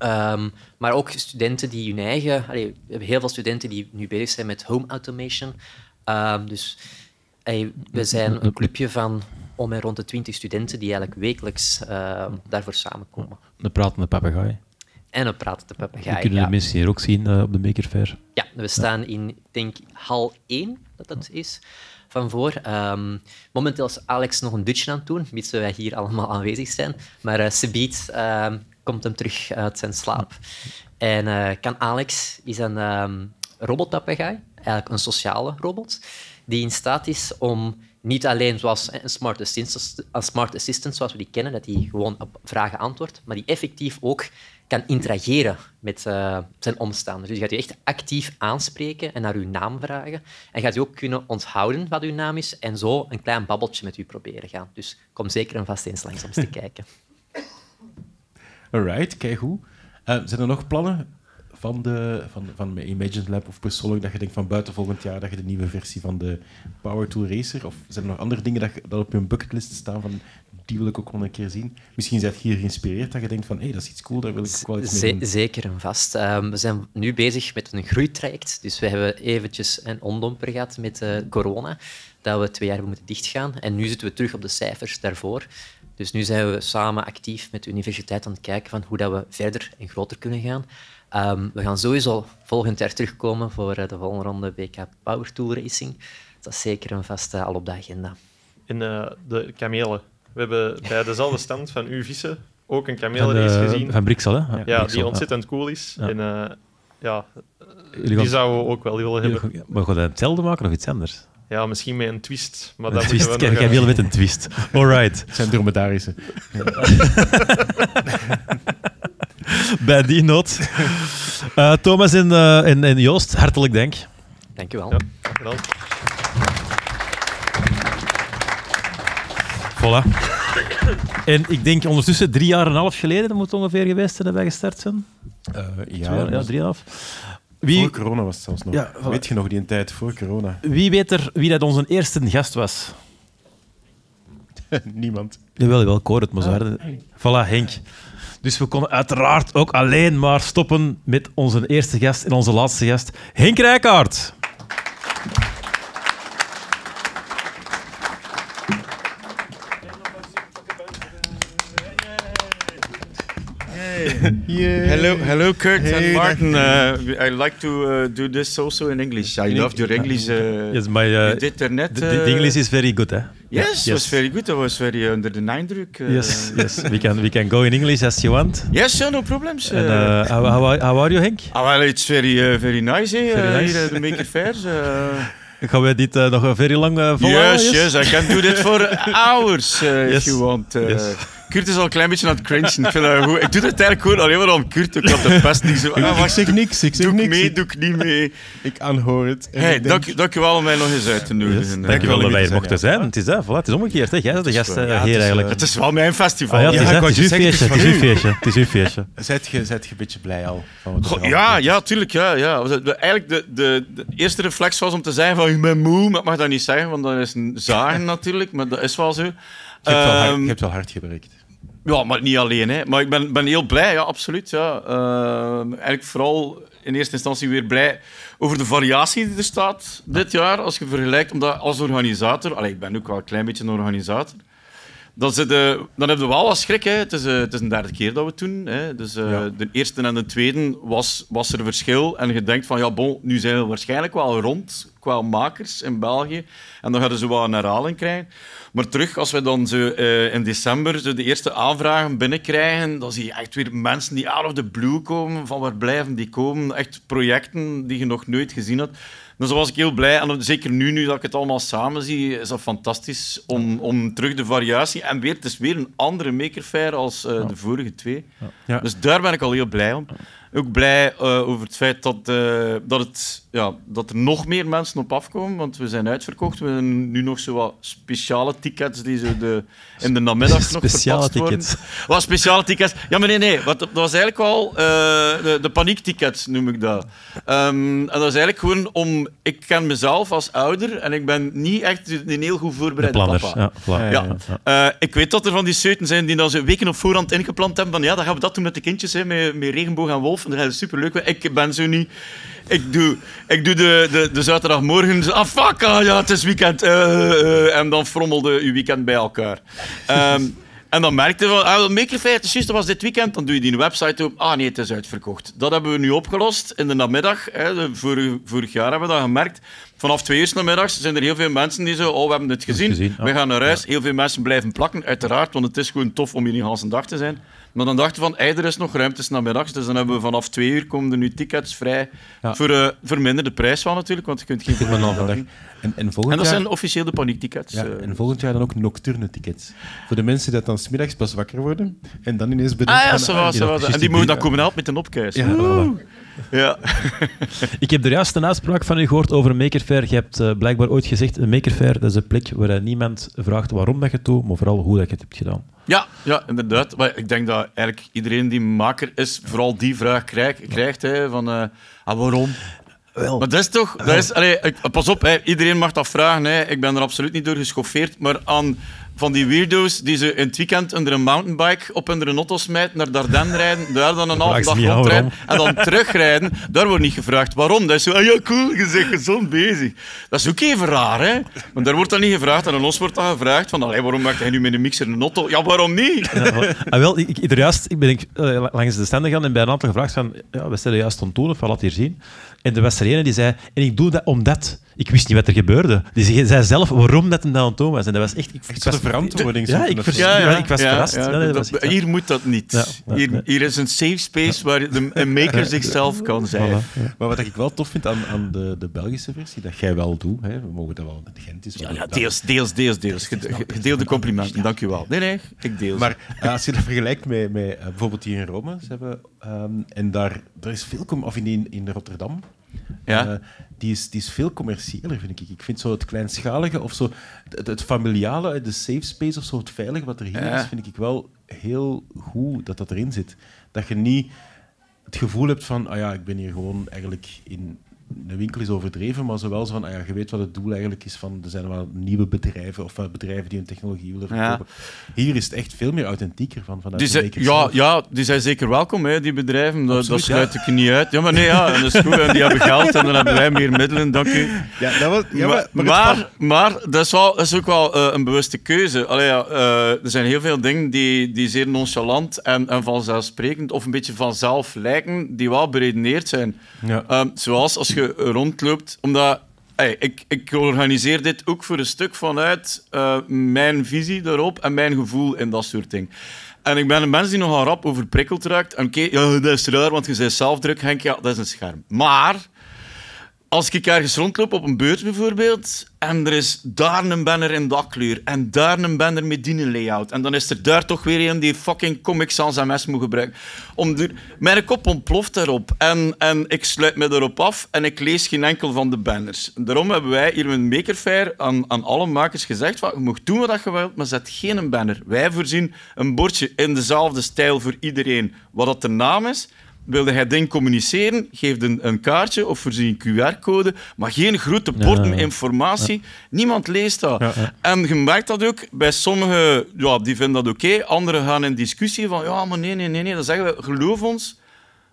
Ehm, maar ook studenten die hun eigen... allee, we hebben heel veel studenten die nu bezig zijn met home automation. Ehm, dus allee, we zijn een clubje van om en rond de 20 studenten die eigenlijk wekelijks ehm, daarvoor samenkomen. De pratende papegaai. en een pratende We papegaai. kunnen Ja. de mensen hier ook zien eh, op de Maker Fair. Ja, we staan in, ik denk, hal 1, dat dat is, van voor. Ehm, momenteel is Alex nog een dutje aan het doen, mits wij hier allemaal aanwezig zijn. Maar uh, Sebiet ehm, komt hem terug uit zijn slaap. En eh, kan Alex is een robotpapegaai, eigenlijk een sociale robot, die in staat is om niet alleen zoals een smart assistant, een smart assistant zoals we die kennen, dat hij gewoon op vragen antwoordt, maar die effectief ook kan interageren met eh, zijn omstaanders. Dus je gaat je echt actief aanspreken en naar uw naam vragen. En gaat je ook kunnen onthouden wat uw naam is en zo een klein babbeltje met u proberen gaan. Dus kom zeker en vast eens langs om te kijken. Alright, kijk hoe. zijn er nog plannen van, de, van, van Imagine Lab of persoonlijk dat je denkt van buiten volgend jaar dat je de nieuwe versie van de Power Tool Racer of zijn er nog andere dingen dat, dat op je bucketlist staan van die wil ik ook nog een keer zien? Misschien zijn je hier geïnspireerd dat je denkt van hé, dat is iets cool, daar wil ik ook wel iets mee doen. zeker en vast. Ehm, we zijn nu bezig met een groeitraject. Dus we hebben eventjes een ondomper gehad met eh, corona, dat we twee jaar hebben moeten dichtgaan. En nu zitten we terug op de cijfers daarvoor. Dus nu zijn we samen actief met de universiteit aan het kijken van hoe dat we verder en groter kunnen gaan. Ehm, we gaan sowieso volgend jaar terugkomen voor eh, de volgende ronde WK Power Tool Racing. Dat is zeker en vast eh, al op de agenda. In eh, de kamelen. We hebben bij dezelfde stand van uw vissen ook een eh, gezien. van Brixel, hè? ja, Brixel, die ontzettend cool is. Ja. En eh, ja, die gaan- zouden we ook wel willen hebben. Maar gaan we hetzelfde maken of iets anders? Ja, misschien met een twist. Maar Een dat twist. Kijk, nog jij wil met een twist. Alright. Het zijn dromedarische. Bij die noot. Eh, Thomas en, eh, en, en Joost, hartelijk dank. Dank u wel. Ja, gedaan. Voilà. En ik denk ondertussen drie jaar en een half geleden, dat moet ongeveer geweest zijn dat wij gestart zijn. Eh, Twee ja, jaar, ja, drie en een half. Wie, voor corona was het zelfs nog. Ja, voilà. Weet je nog die een tijd voor corona? wie weet er wie dat onze eerste gast was? Niemand. Jawel, wel, ik hoor het maar zo hard. Voilà, Henk. Dus we konden uiteraard ook alleen maar stoppen met onze eerste gast en onze laatste gast, Henk Rijkaard. Hello, hello, Kurt Hey, and Martin. Uh, I like to uh, do this also in English. I loved your English. Uh, Yes, my, uh, you did net. the, the uh, English is very good, eh? Yes, was very good. I was very under the indruk. Uh, Yes, yes. We can, we can go in English as you want. Yes, sure, no problems. And, uh, how, how, are- how are you, Henk? ah, well, it's very, uh, very nice, eh? Very uh, nice. Here at the Maker Fairs. Uh, Gaan we dit uh, nog een very lang uh, volhouden? yes, yes, I can do that for hours uh, Yes. if you want. Uh, Yes. Kurt is al een klein beetje aan het cringen. Ik, vind dat goed. ik doe dat eigenlijk gewoon alleen maar om Kurt. Ik had de pest niet zo. Ah, ik wacht, zeg niks, ik zeg doe ik niks. mee, doe ik niet mee. Ik aanhoor het. Hey, ik denk- dank, dank u wel om mij nog eens uit te nodigen. Yes. Uh, Dank je wel dat wij zijn, mochten ja. zijn. Het is, uh, voilà, het is omgekeerd. Hè. Jij bent de gast Ja, het hier is, eigenlijk. Het is wel mijn festival. Ah, ja, het is, Ja, hè, ik wou het is uw het feestje. Het is uw feestje. Het is uw feestje. Zijt je, een beetje blij al? Er ja, ja, tuurlijk. Ja, ja. Eigenlijk de, de, de eerste reflex was om te zeggen van ik ben moe, maar ik mag dat niet zeggen, want dat is een zagen natuurlijk, maar dat is wel zo. Je hebt, wel hard, Ehm, je hebt wel hard gewerkt. Ja, maar niet alleen. Hè. Maar ik ben, ben heel blij, ja, absoluut. Ja. Ehm, eigenlijk vooral in eerste instantie weer blij over de variatie die er staat dit jaar. Als je vergelijkt, omdat als organisator... Allee, ik ben ook wel een klein beetje een organisator. Dan, zit de, dan heb je wel wat schrik. Hè. Het, is, eh, het is een derde keer dat we het doen. Hè. Dus eh, Ja. de eerste en de tweede was, was er verschil. En je denkt van, ja, bon, nu zijn we waarschijnlijk wel rond qua makers in België. En dan gaan ze wel een herhaling krijgen. Maar terug, als we dan zo, eh, in december zo de eerste aanvragen binnenkrijgen, dan zie je echt weer mensen die out of the blue komen. Van waar blijven die komen? Echt projecten die je nog nooit gezien had. Dus was ik heel blij. En zeker nu, nu dat ik het allemaal samen zie, is dat fantastisch om, om terug de variatie... En weer, het is weer een andere Maker Faire als eh, de vorige twee. Ja. Dus daar ben ik al heel blij om. Ook blij eh, over het feit dat, eh, dat, het, ja, dat er nog meer mensen op afkomen, want we zijn uitverkocht. We hebben nu nog zo wat speciale tickets die zo de, in de namiddag nog Speciale verpatst worden. tickets. Wat speciale tickets? Ja, maar nee, nee. Wat, dat was eigenlijk wel eh, de, de paniektickets, noem ik dat. Ehm, en dat is eigenlijk gewoon om... Ik ken mezelf als ouder en ik ben niet echt een heel goed planners. papa. Ja. Eh, ik weet dat er van die seuten zijn die dan zo weken op voorhand ingepland hebben van ja, dan gaan we dat doen met de kindjes, hè, met, met regenboog en wolf. En dat is superleuk. Ik ben zo niet... Ik doe, ik doe de, de, de zaterdagmorgen... Ah, fuck, ah, ja, het is weekend. eh, eh, en dan frommelde uw weekend bij elkaar. Ehm, En dan merkte je van, ah, Maker Fair, het was dit weekend. Dan doe je die website op. Ah nee, het is uitverkocht. Dat hebben we nu opgelost in de namiddag. Hè, de, vorig, vorig jaar hebben we dat gemerkt. Vanaf twee uur namiddags zijn er heel veel mensen die zo, oh, we hebben het gezien. We gaan naar huis. Heel veel mensen blijven plakken, uiteraard, want het is gewoon tof om hier een hele dag te zijn. Maar dan dachten we van, hey, er is nog ruimte namiddags. Dus dan hebben we vanaf twee uur komen er nu tickets vrij. Ja. Voor uh, verminderde prijs van natuurlijk, want je kunt geen vandaag. doen. En, en En dat jaar... zijn officieel de paniektickets. Ja, eh. en volgend jaar dan ook nocturne tickets. Voor de mensen die dan smiddags pas wakker worden en dan ineens bedenken... Ah ja, zo was, precies En die mogen dan komen helpen met een opkuis. Ja! Ja. Ik heb er juist een uitspraak van u gehoord over een Maker Faire. Je hebt eh, blijkbaar ooit gezegd, een Maker Faire dat is een plek waar niemand vraagt waarom dat je het doet, maar vooral hoe dat je het hebt gedaan. Ja, ja, inderdaad. Maar ik denk dat eigenlijk iedereen die maker is, vooral die vraag krijgt, krijgt hè, van eh, ah, waarom? Wel. Maar dat is toch... Dat is, allee, ik- pas op, hè, iedereen mag dat vragen. Hè. Ik ben er absoluut niet door geschoffeerd. Maar aan van die weirdo's die ze in het weekend onder een mountainbike op onder een auto smijten, naar Dardenne rijden, daar dan een halve ze dag rondrijden en dan terugrijden, daar wordt niet gevraagd waarom. Dat is zo, ah ja, cool, je bent gezond bezig. Dat is ook even raar, hè? Want daar wordt dan niet gevraagd. En aan ons wordt dan gevraagd van, allee, waarom maakt hij nu met een mixer een auto? Ja, waarom niet? Ah, wel, ik, ik, juist, ik ben eh, langs de standen gegaan en bij een aantal gevraagd van, ja, we stellen juist aan toon, of laat hier zien. En er was die zei, en ik doe dat omdat... Ik wist niet wat er gebeurde. Die zei- zei zelf waarom dat hem dat aan het was. En dat was echt... Ik, Echt ik was- verantwoording Ja, ik, vers- ja, ik was ja, verrast. ja, Ja, nee, dat dat- was echt- hier moet dat niet. Hier, ja. hier is een safe space waar de, een maker zichzelf kan zijn. Voilà, ja. Maar wat ik wel tof vind aan, aan de, de Belgische versie, dat jij wel doet, hè, we mogen dat wel, het Gent is. Ja, ja, deels, deels, deels, deels. Gede- ge- Gedeelde complimenten, dank u wel. Nee, nee, ik deel. Maar eh, als je dat vergelijkt met, met eh, bijvoorbeeld hier in Rome, ze hebben, ehm, en daar, daar is veel, of in, in, in Rotterdam, Ja. eh, die, is, die is veel commerciëler, vind ik. Ik vind zo het kleinschalige of zo, het, het familiale, de safe space of zo, het veilige wat er hier Ja. is, vind ik wel heel goed dat dat erin zit. Dat je niet het gevoel hebt van, ah ja, ik ben hier gewoon eigenlijk in... De winkel is overdreven, maar zowel zo van, ah ja, je weet wat het doel eigenlijk is van, er zijn wel nieuwe bedrijven of wel bedrijven die hun technologie willen Ja. verkopen. Hier is het echt veel meer authentieker van, vanuit Die de zijn, makers ja, zelf. ja, die zijn zeker welkom, hè, die bedrijven. Dat, sluit ik niet uit. Ja, maar nee, ja, en dat is goed. En die hebben geld en dan hebben wij meer middelen, dank u. Ja, dat was, ja, maar, maar, maar, het maar, dat, is wel, dat is ook wel eh, een bewuste keuze. Allee, ja, eh, er zijn heel veel dingen die, die zeer nonchalant en, en vanzelfsprekend of een beetje vanzelf lijken, die wel beredeneerd zijn. Ja. Ehm, zoals als je rondloopt, omdat hey, ik, ik organiseer dit ook voor een stuk vanuit eh, mijn visie daarop en mijn gevoel in dat soort dingen. En ik ben een mens die nogal rap overprikkeld raakt. En oké, ja, dat is raar, want je bent zelfdruk, Henk. Ja, dat is een scherm. Maar als ik ergens rondloop op een beurs bijvoorbeeld, en er is daar een banner in dat kleur, en daar een banner met die layout, en dan is er daar toch weer een die fucking Comic Sans MS moet gebruiken. Om mijn kop ontploft daarop, en, en ik sluit me erop af, en ik lees geen enkel van de banners. Daarom hebben wij hier in Maker Faire aan, aan alle makers gezegd, van, je mag doen wat je wilt, maar zet geen banner. Wij voorzien een bordje in dezelfde stijl voor iedereen, wat dat de naam is, Wilde hij ding communiceren, geef een, een kaartje of voorzie een QR-code, maar geen grote borden Ja. informatie. Niemand leest dat. En je merkt dat ook bij sommigen, ja, die vinden dat oké. Anderen gaan in discussie van, ja, maar nee, nee, nee, nee. Dan zeggen we, geloof ons,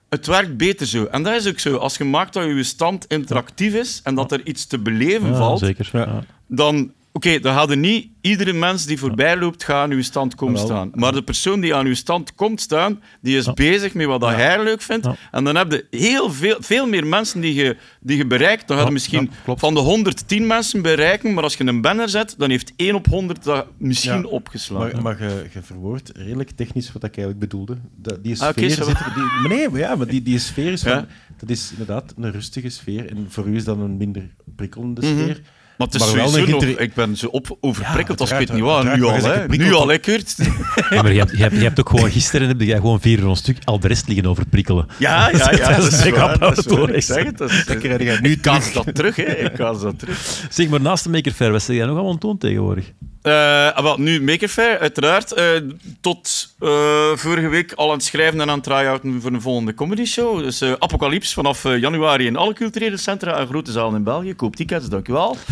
het werkt beter zo. En dat is ook zo. Als je maakt dat je stand interactief is en dat er iets te beleven valt, zeker. Dan... Oké, dan gaat er niet iedere mens die voorbij loopt gaan aan uw stand komen staan. Maar de persoon die aan uw stand komt staan, die is Ja. bezig met wat dat hij leuk vindt. Ja. En dan heb je heel veel, veel meer mensen die je, die je bereikt. Dan je Ja, misschien van de 110 mensen bereiken, maar als je een banner zet, dan heeft 1 op 100 dat misschien Ja. opgeslagen. Maar, maar je, je verwoordt redelijk technisch wat ik eigenlijk bedoelde. Dat, die Ah, sfeer zit er- die, nee, maar ja, maar die, die sfeer is, van, Ja. dat is inderdaad een rustige sfeer. En voor u is dat een minder prikkelende Mhm. sfeer. Maar het is Maar wel sowieso een nog... Ik ben zo op, overprikkeld Ja, als ik weet niet waar. Nu al, hè. je Nu al, hè, Kurt? Ja, maar je hebt, je, hebt, je hebt ook gewoon gisteren heb jij gewoon vier een stuk al de rest liggen overprikkelen. Ja, ja, ja. Dat Dat is waar. Dat is waar. auto, Ik zeg het. Dat is, je nu kaas dat terug, hè. Ik kaas dat terug. Zeg maar, naast de Maker Faire, wat zeg jij nog allemaal doen tegenwoordig? Wel, nu Maker Faire, uiteraard. Eh, tot eh, vorige week al aan het schrijven en aan het try-outen voor een volgende comedy show. Dus Apocalypse vanaf januari in alle culturele centra en grote zalen in België. Koop tickets, dankjewel.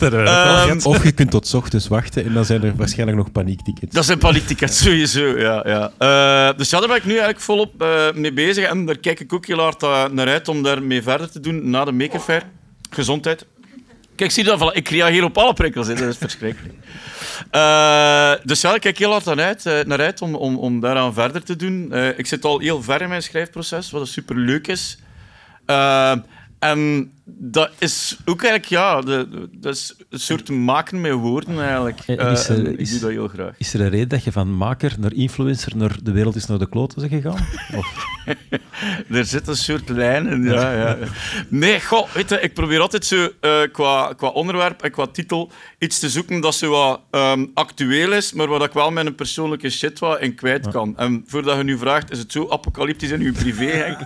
Ehm, Of je kunt tot ochtends wachten en dan zijn er waarschijnlijk nog paniektickets. Dat zijn paniektickets, sowieso. Ja, ja. Dus ja, daar ben ik nu eigenlijk volop mee bezig. En daar kijk ik ook heel hard naar uit om daarmee verder te doen na de Maker Faire. Gezondheid. Kijk, zie dat? Voilà, Ik reageer op alle prikkels, hè. dat is verschrikkelijk. Eh, dus ja, ik kijk heel hard uit, eh, naar uit om, om, om daaraan verder te doen. Eh, ik zit al heel ver in mijn schrijfproces, wat super leuk is. En dat is ook eigenlijk, ja, de, dat is een soort maken met woorden eigenlijk. En Eh, is er- en ik is- doe dat heel graag. Is er een reden dat je van maker naar influencer naar de wereld is naar de kloten gegaan? Of, Er zit een soort lijn in, ja. ja. Nee, goh, weet je, ik probeer altijd zo eh, qua, qua onderwerp en qua titel iets te zoeken dat zo wat ehm, actueel is, maar waar ik wel mijn persoonlijke shit wat in kwijt kan. En voordat je nu vraagt, is het zo apocalyptisch in uw privé, Henk?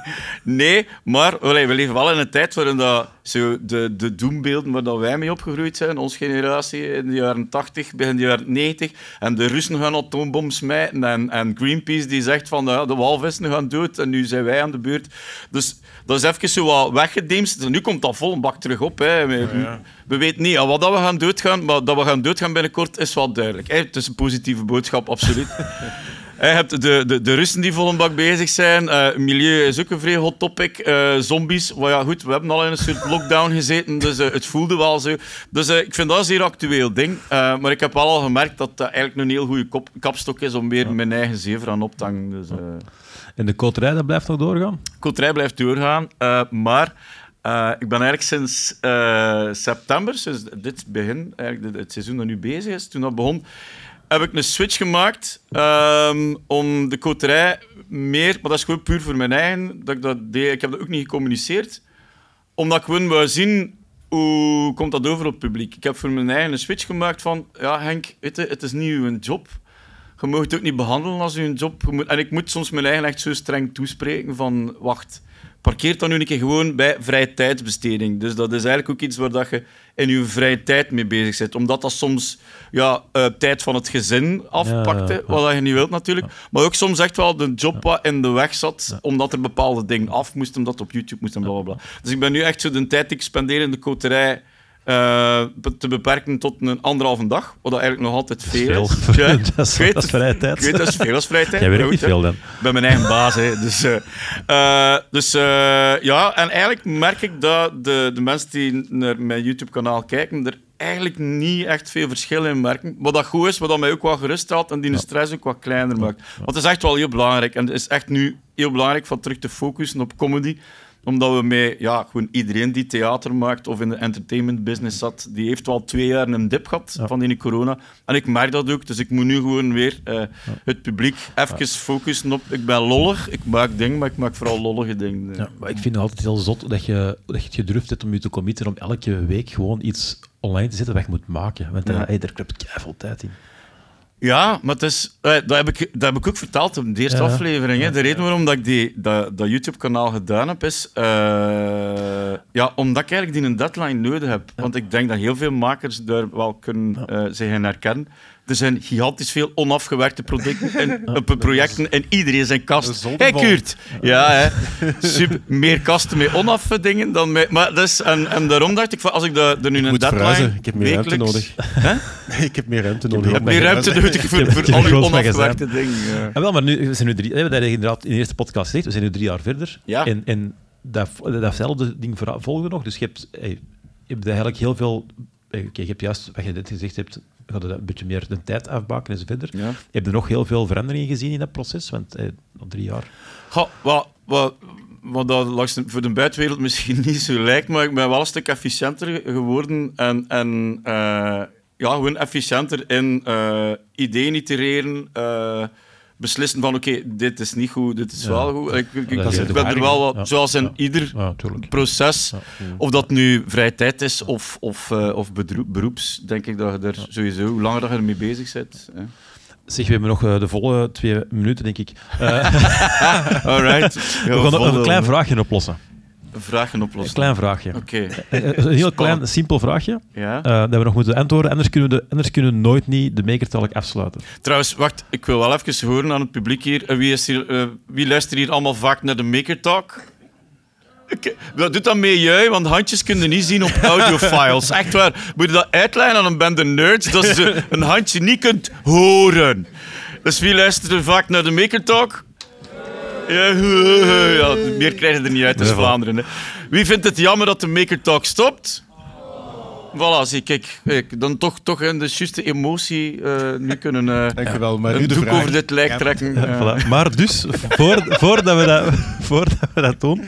Nee, maar we leven wel in een tijd waarin dat, zo de, de doembeelden waar dat wij mee opgegroeid zijn, onze generatie in de jaren 80, begin de jaren 90, en de Russen gaan atoombom smijten en, en Greenpeace die zegt van ja, de walvissen gaan dood en nu zijn wij aan de beurt. Dus dat is even zo wat weggedemst. Nu komt dat vol een bak terug op. Hè. We, we weten niet aan wat dat we gaan doodgaan, maar dat we gaan doodgaan binnenkort is wel duidelijk. Hè. Het is een positieve boodschap, absoluut. Je hebt de, de, de Russen die vol een bak bezig zijn. Eh, milieu is ook een vrij hot topic. Eh, zombies, maar ja, goed, we hebben al in een soort lockdown gezeten, dus eh, het voelde wel zo. Dus ik vind dat een zeer actueel ding. Maar ik heb wel al gemerkt dat dat eigenlijk een heel goede kop- kapstok is om weer mijn eigen zever aan op te hangen. Dus, en de koterij, dat blijft nog doorgaan? Koterij blijft doorgaan, maar ik ben eigenlijk sinds september, sinds dit begin, eigenlijk het seizoen dat nu bezig is, toen dat begon, heb ik een switch gemaakt ehm, om de koterij meer, maar dat is gewoon puur voor mijn eigen, dat ik dat deed. Ik heb dat ook niet gecommuniceerd, omdat ik gewoon wou zien hoe komt dat over op het publiek. Ik heb voor mijn eigen een switch gemaakt van, ja Henk, je, het is niet uw job. Je mag het ook niet behandelen als uw job. En ik moet soms mijn eigen echt zo streng toespreken van, wacht, parkeer dan nu een keer gewoon bij vrije tijdsbesteding. Dus dat is eigenlijk ook iets waar dat je in je vrije tijd mee bezig bent. Omdat dat soms ja, eh, tijd van het gezin afpakte, Ja, ja, ja. wat je niet wilt natuurlijk. Maar ook soms echt wel de job wat in de weg zat, omdat er bepaalde dingen af moesten, omdat het op YouTube moest en bla bla bla. Dus ik ben nu echt zo de tijd die ik spendeer in de koterij eh, te beperken tot een anderhalve dag, wat dat eigenlijk nog altijd veel is. Veel. Ja, dat, is, weet dat is vrije tijd. Ik weet, dat is veel als vrije tijd. Jij werkt niet veel dan. Ik ben mijn eigen baas, hè. Dus, eh, eh, dus ja, en eigenlijk merk ik dat de, de mensen die naar mijn YouTube-kanaal kijken, er eigenlijk niet echt veel verschil in merken. Wat dat goed is, wat dat mij ook wat gerust haalt en die de stress ook wat kleiner maakt. Want het is echt wel heel belangrijk. En het is echt nu heel belangrijk van terug te focussen op comedy omdat we met ja, gewoon iedereen die theater maakt of in de entertainment business zat, die heeft wel twee jaar een dip gehad van die corona. En ik merk dat ook, dus ik moet nu gewoon weer eh, het publiek even focussen op... Ik ben lollig, ik maak dingen, maar ik maak vooral lollige dingen. Ja, maar ik vind het altijd heel zot dat je, dat je het gedurfd hebt om je te committen om elke week gewoon iets online te zetten wat je moet maken. Want Ja. ja. hey, daar kruipt tijd in. Ja, maar het is, eh, dat, heb ik, dat heb ik ook verteld in de eerste Ja. aflevering. Hè. De reden waarom dat ik die, dat, dat YouTube-kanaal gedaan heb, is eh, ja, omdat ik eigenlijk die een deadline nodig heb. Want ik denk dat heel veel makers daar wel kunnen eh, zich in herkennen. Er zijn gigantisch veel onafgewerkte producten en, eh, projecten in iedereen zijn kast. Hey vol. Kurt! Ja, hè. Super, meer kasten met onaf dingen dan met... Maar dus, en, en daarom dacht ik, van, als ik de, er nu een moet deadline... verhuizen. Ik heb meer ruimte nodig. ik heb meer ruimte nodig. Je hebt meer ruimte nodig voor, Ik heb- voor ik heb al groot onafgewerkte dingen. ja. Ja, wel, maar nu, we zijn nu drie, we hebben dat inderdaad in de eerste podcast gezegd, we zijn nu drie jaar verder. Ja. En, en dat, datzelfde ding volgde nog. Dus je hebt, je hebt eigenlijk heel veel... eh, Oké, je hebt juist, wat je net gezegd hebt, gaat er een beetje meer de tijd afbaken en zo verder. Ja. Je hebt er nog heel veel veranderingen gezien in dat proces, want eh, al drie jaar... Goh, wat, wat, wat dat langs de- voor de buitenwereld misschien niet zo lijkt, maar ik ben wel een stuk efficiënter geworden en, en eh, ja, gewoon efficiënter in eh, ideeën itereren, eh, beslissen van oké, dit is niet goed, dit is Ja. wel goed. Ik, ik, ik, ik ben er wel wat, Ja. zoals in Ja. ieder proces, of dat nu vrije tijd is of, of, eh, of bedro- beroeps, denk ik dat je er sowieso, hoe langer dat je ermee bezig bent. hè. Zeg, we hebben nog eh, de volle twee minuten, denk ik. Eh, Alright. we gaan nog een klein vraagje oplossen. Vragen Een oplossen. klein vraagje. Oké. Eh, eh, Een heel klein, simpel vraagje. Ja. eh, dat we nog moeten antwoorden. Anders kunnen we, de, anders kunnen we nooit niet de makertalk afsluiten. Trouwens, wacht, ik wil wel even horen aan het publiek hier. Wie, is hier, wie luistert hier allemaal vaak naar de Maker Talk? Oké, Dat doet dat mee jij, want handjes kunnen niet zien op audiofiles. Echt waar. Moet je dat uitleggen aan een bende nerds, dat ze een handje niet kunt horen. Dus wie luistert er vaak naar de Maker Talk? Ja, ja, meer krijgen er niet uit, voilà. Vlaanderen. Hè. Wie vindt het jammer dat de Maker Talk stopt? Voilà, zie, kijk, kijk, dan toch, toch in de juiste emotie eh, nu kunnen uh, Dankjewel, maar nu een de doek over dit lijk trekken. Ja, eh. voilà. Maar dus, voor, voordat, we dat, voordat we dat doen,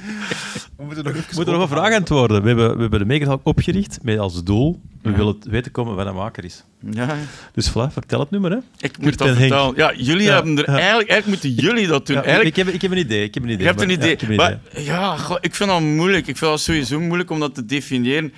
We moeten nog even moeten we nog een vraag antwoorden. We hebben, we hebben de Megatalk opgericht met als doel, we willen weten komen wat een maker is. Ja, Dus voilà, vertel het nu maar. Hè. ik moet dat vertellen. Ja, jullie Ja, hebben er eigenlijk, eigenlijk moeten jullie dat doen. Ja, eigenlijk, ik, heb, ik heb een idee. Ik heb een idee je hebt een idee. Ja, ik maar ja, goh, ik vind dat moeilijk. Ik vind dat sowieso moeilijk om dat te definiëren.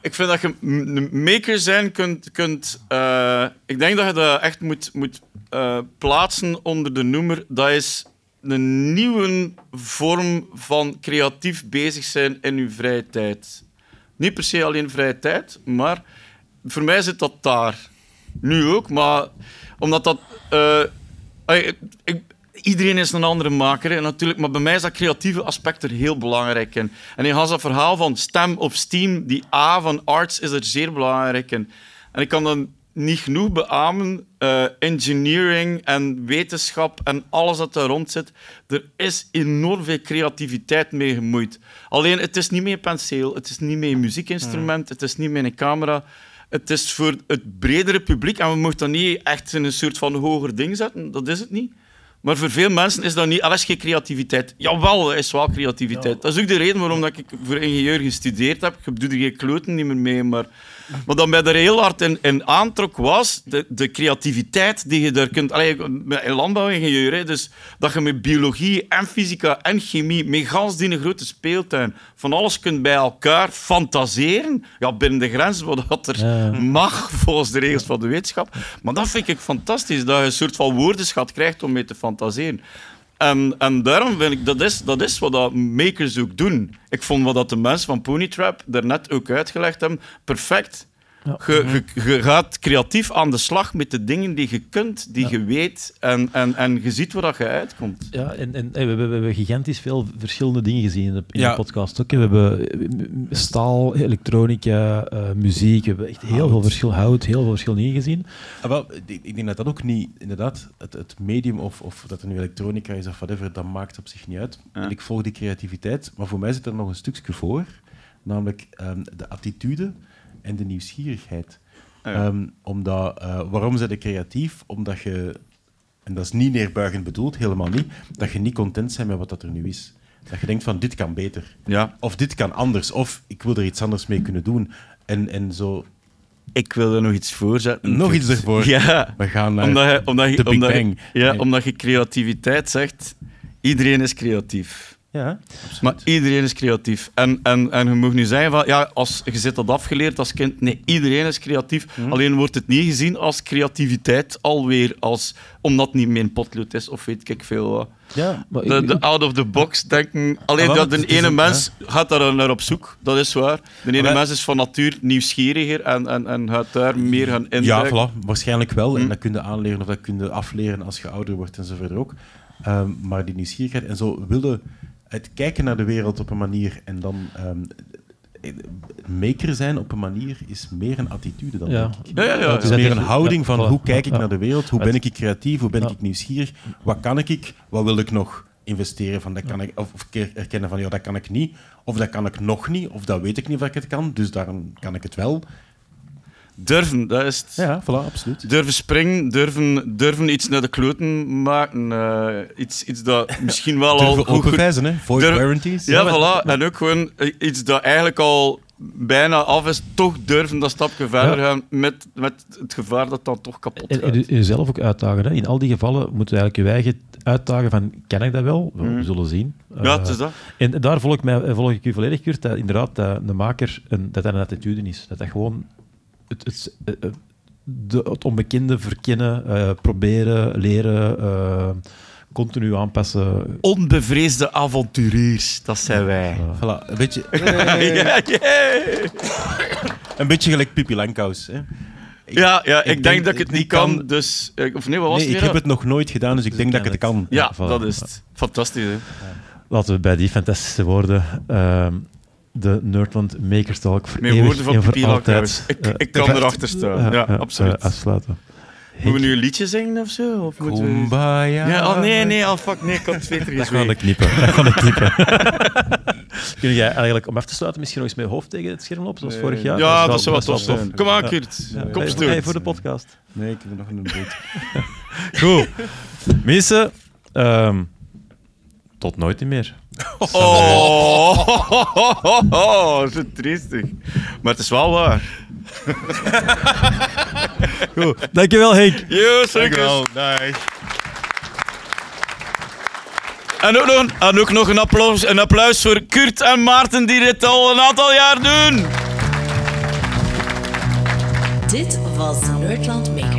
Ik vind dat je een maker zijn kunt. kunt eh, ik denk dat je dat echt moet, moet eh, plaatsen onder de noemer. Dat is een nieuwe vorm van creatief bezig zijn in je vrije tijd. Niet per se alleen vrije tijd, maar voor mij zit dat daar. Nu ook, maar omdat dat. eh, ik- iedereen is een andere maker, hè, natuurlijk, maar bij mij is dat creatieve aspect er heel belangrijk in. En in Hans dat verhaal van stem op Steam, die A van arts is er zeer belangrijk in. En ik kan dan niet genoeg beamen. eh, engineering en wetenschap en alles dat daar rond zit. Er is enorm veel creativiteit mee gemoeid. Alleen, het is niet meer penseel, het is niet meer een muziekinstrument, het is niet meer een camera. Het is voor het bredere publiek en we mogen dat niet echt in een soort van hoger ding zetten. Dat is het niet. Maar voor veel mensen is dat niet, ah, dat is geen creativiteit. Jawel, is wel creativiteit. Dat is ook de reden waarom dat ik voor ingenieur gestudeerd heb. Ik doe er geen kloten niet meer mee, maar wat dan mij er heel hard in, in aantrok was de, de creativiteit die je daar kunt... Allee, een landbouwingenieur, hè, dus dat je met biologie en fysica en chemie, met gans die een grote speeltuin, van alles kunt bij elkaar fantaseren, ja, binnen de grenzen wat er Ja. mag, volgens de regels van de wetenschap. Maar dat vind ik fantastisch, dat je een soort van woordenschat krijgt om mee te fantaseren. En, en daarom vind ik, dat is, dat is wat dat makers ook doen. Ik vond wat dat de mensen van Ponytrap daarnet ook uitgelegd hebben, perfect. Ja. Je, je, je gaat creatief aan de slag met de dingen die je kunt, die je weet, en, en, en je ziet waar dat je uitkomt. Ja, en, en hey, we, hebben, we hebben gigantisch veel verschillende dingen gezien in de, in Ja. de podcast. Ook. We hebben eh, staal, elektronica, eh, muziek. We hebben echt heel veel verschil, hout, heel veel verschillende dingen gezien. Ah, wel, ik, denk dat dat ook niet, inderdaad, het, het medium of, of dat er nu elektronica is of whatever, dat maakt op zich niet uit. Ja. En ik volg die creativiteit, maar voor mij zit er nog een stukje voor, namelijk ehm, de attitude en de nieuwsgierigheid. Ja. Ehm, omdat, eh, waarom zijn je creatief? Omdat je, en dat is niet neerbuigend bedoeld, helemaal niet, dat je niet content bent met wat dat er nu is. Dat je denkt van, dit kan beter. Ja. Of dit kan anders. Of ik wil er iets anders mee kunnen doen. En, en zo... Ik wil er nog iets voor zetten. Nog iets ervoor. Ja. We gaan naar Omdat je, omdat je, de Big omdat Bang. ja, Nee. omdat je creativiteit zegt. Iedereen is creatief. Ja, Maar iedereen is creatief. En, en, en je mag nu zeggen van, ja, als, je zit dat afgeleerd als kind. Nee, iedereen is creatief. Mhm. Alleen wordt het niet gezien als creativiteit alweer, als, omdat het niet mijn potlood is of weet ik veel wat. ja. Maar De, ik- de out of the box denken. Alleen Ah, dat de ene mens gaat daar naar op zoek, dat is waar. De ene Maar- mens is van natuur nieuwsgieriger en, en, en gaat daar meer gaan Ja, induiken. voilà, waarschijnlijk wel. Hm. En dat kun je aanleren of dat kun je afleren als je ouder wordt en zo verder ook. Ehm, maar die nieuwsgierigheid en zo willen het kijken naar de wereld op een manier en dan ehm, maker zijn op een manier is meer een attitude dan Ja. denk ik. Ja, ja, ja. Het is meer een houding van hoe kijk ik naar de wereld, hoe ben ik creatief, hoe ben ik nieuwsgierig, wat kan ik, wat wil ik nog investeren van dat kan ik, of, of keer erkennen van ja, dat kan ik niet, of dat kan ik nog niet, of dat weet ik niet of ik het kan, dus daarom kan ik het wel. Durven, dat is het. Ja, voilà, absoluut. Durven springen, durven, durven iets naar de kloten maken. eh, iets, iets dat misschien wel al Durven openwijzen, hè? Voice Durf- guarantees. Ja, voilà. En ook gewoon eh, iets dat eigenlijk al bijna af is, toch durven dat stapje verder Ja. gaan met, met het gevaar dat dan toch kapot gaat. en jezelf ook uitdagen. Hè. In al die gevallen moet je eigenlijk je eigen uitdagen van, kan ik dat wel? We Mhm. zullen zien. ja, Eh, het is dat. En daar volg ik, mij, volg ik u volledig, Kurt, dat inderdaad dat de maker een, dat dat een attitude is. Dat dat gewoon het, het, eh, eh, de, het onbekende verkennen, eh, proberen, leren, continu aanpassen. Onbevreesde avonturiers, dat zijn wij. Voilà, een beetje, Ja, yeah. een beetje gelijk Pippi Langkous. Hè? Ik- ja, ja, ik, ik denk, denk dat ik het niet kan, kan- dus... Of nee, wat was Nee, ik het heb weer? het nog nooit gedaan, dus ik denk dat ik het kan. Ja, voilà. dat is het. Fantastisch, hè? Laten we bij die fantastische woorden ehm, de Nerdland Makers Talk voor Met woorden van Pippi altijd, Langkous. Ik- eh, ik kan eh, erachter staan. eh, Ja, absoluut. afsluiten. Moeten we nu een liedje zingen of zo? Of moeten we... Kumbaya. Ja, oh nee, nee, oh fuck, nee, ik had het beter Dat gaan we gezwegen. knippen. Dat gaan we knippen. Kun jij eigenlijk, om af te sluiten, misschien nog eens met je hoofd tegen het scherm lopen, zoals vorig jaar? Ja, wel- dat zou wel tof zijn. Kom aan. Kurt. Ja. Kom Hey, voor de podcast. Nee, ik heb nog een beet. Goed. Mensen, ehm, tot nooit meer. Oh, zo triestig. Maar het is wel waar. Goed. Dankjewel, Henk. Yo, sukkers. En ook, nog, en ook nog een applaus, een applaus voor Kurt en Maarten die dit al een aantal jaar doen. Dit was Nerdland Maker.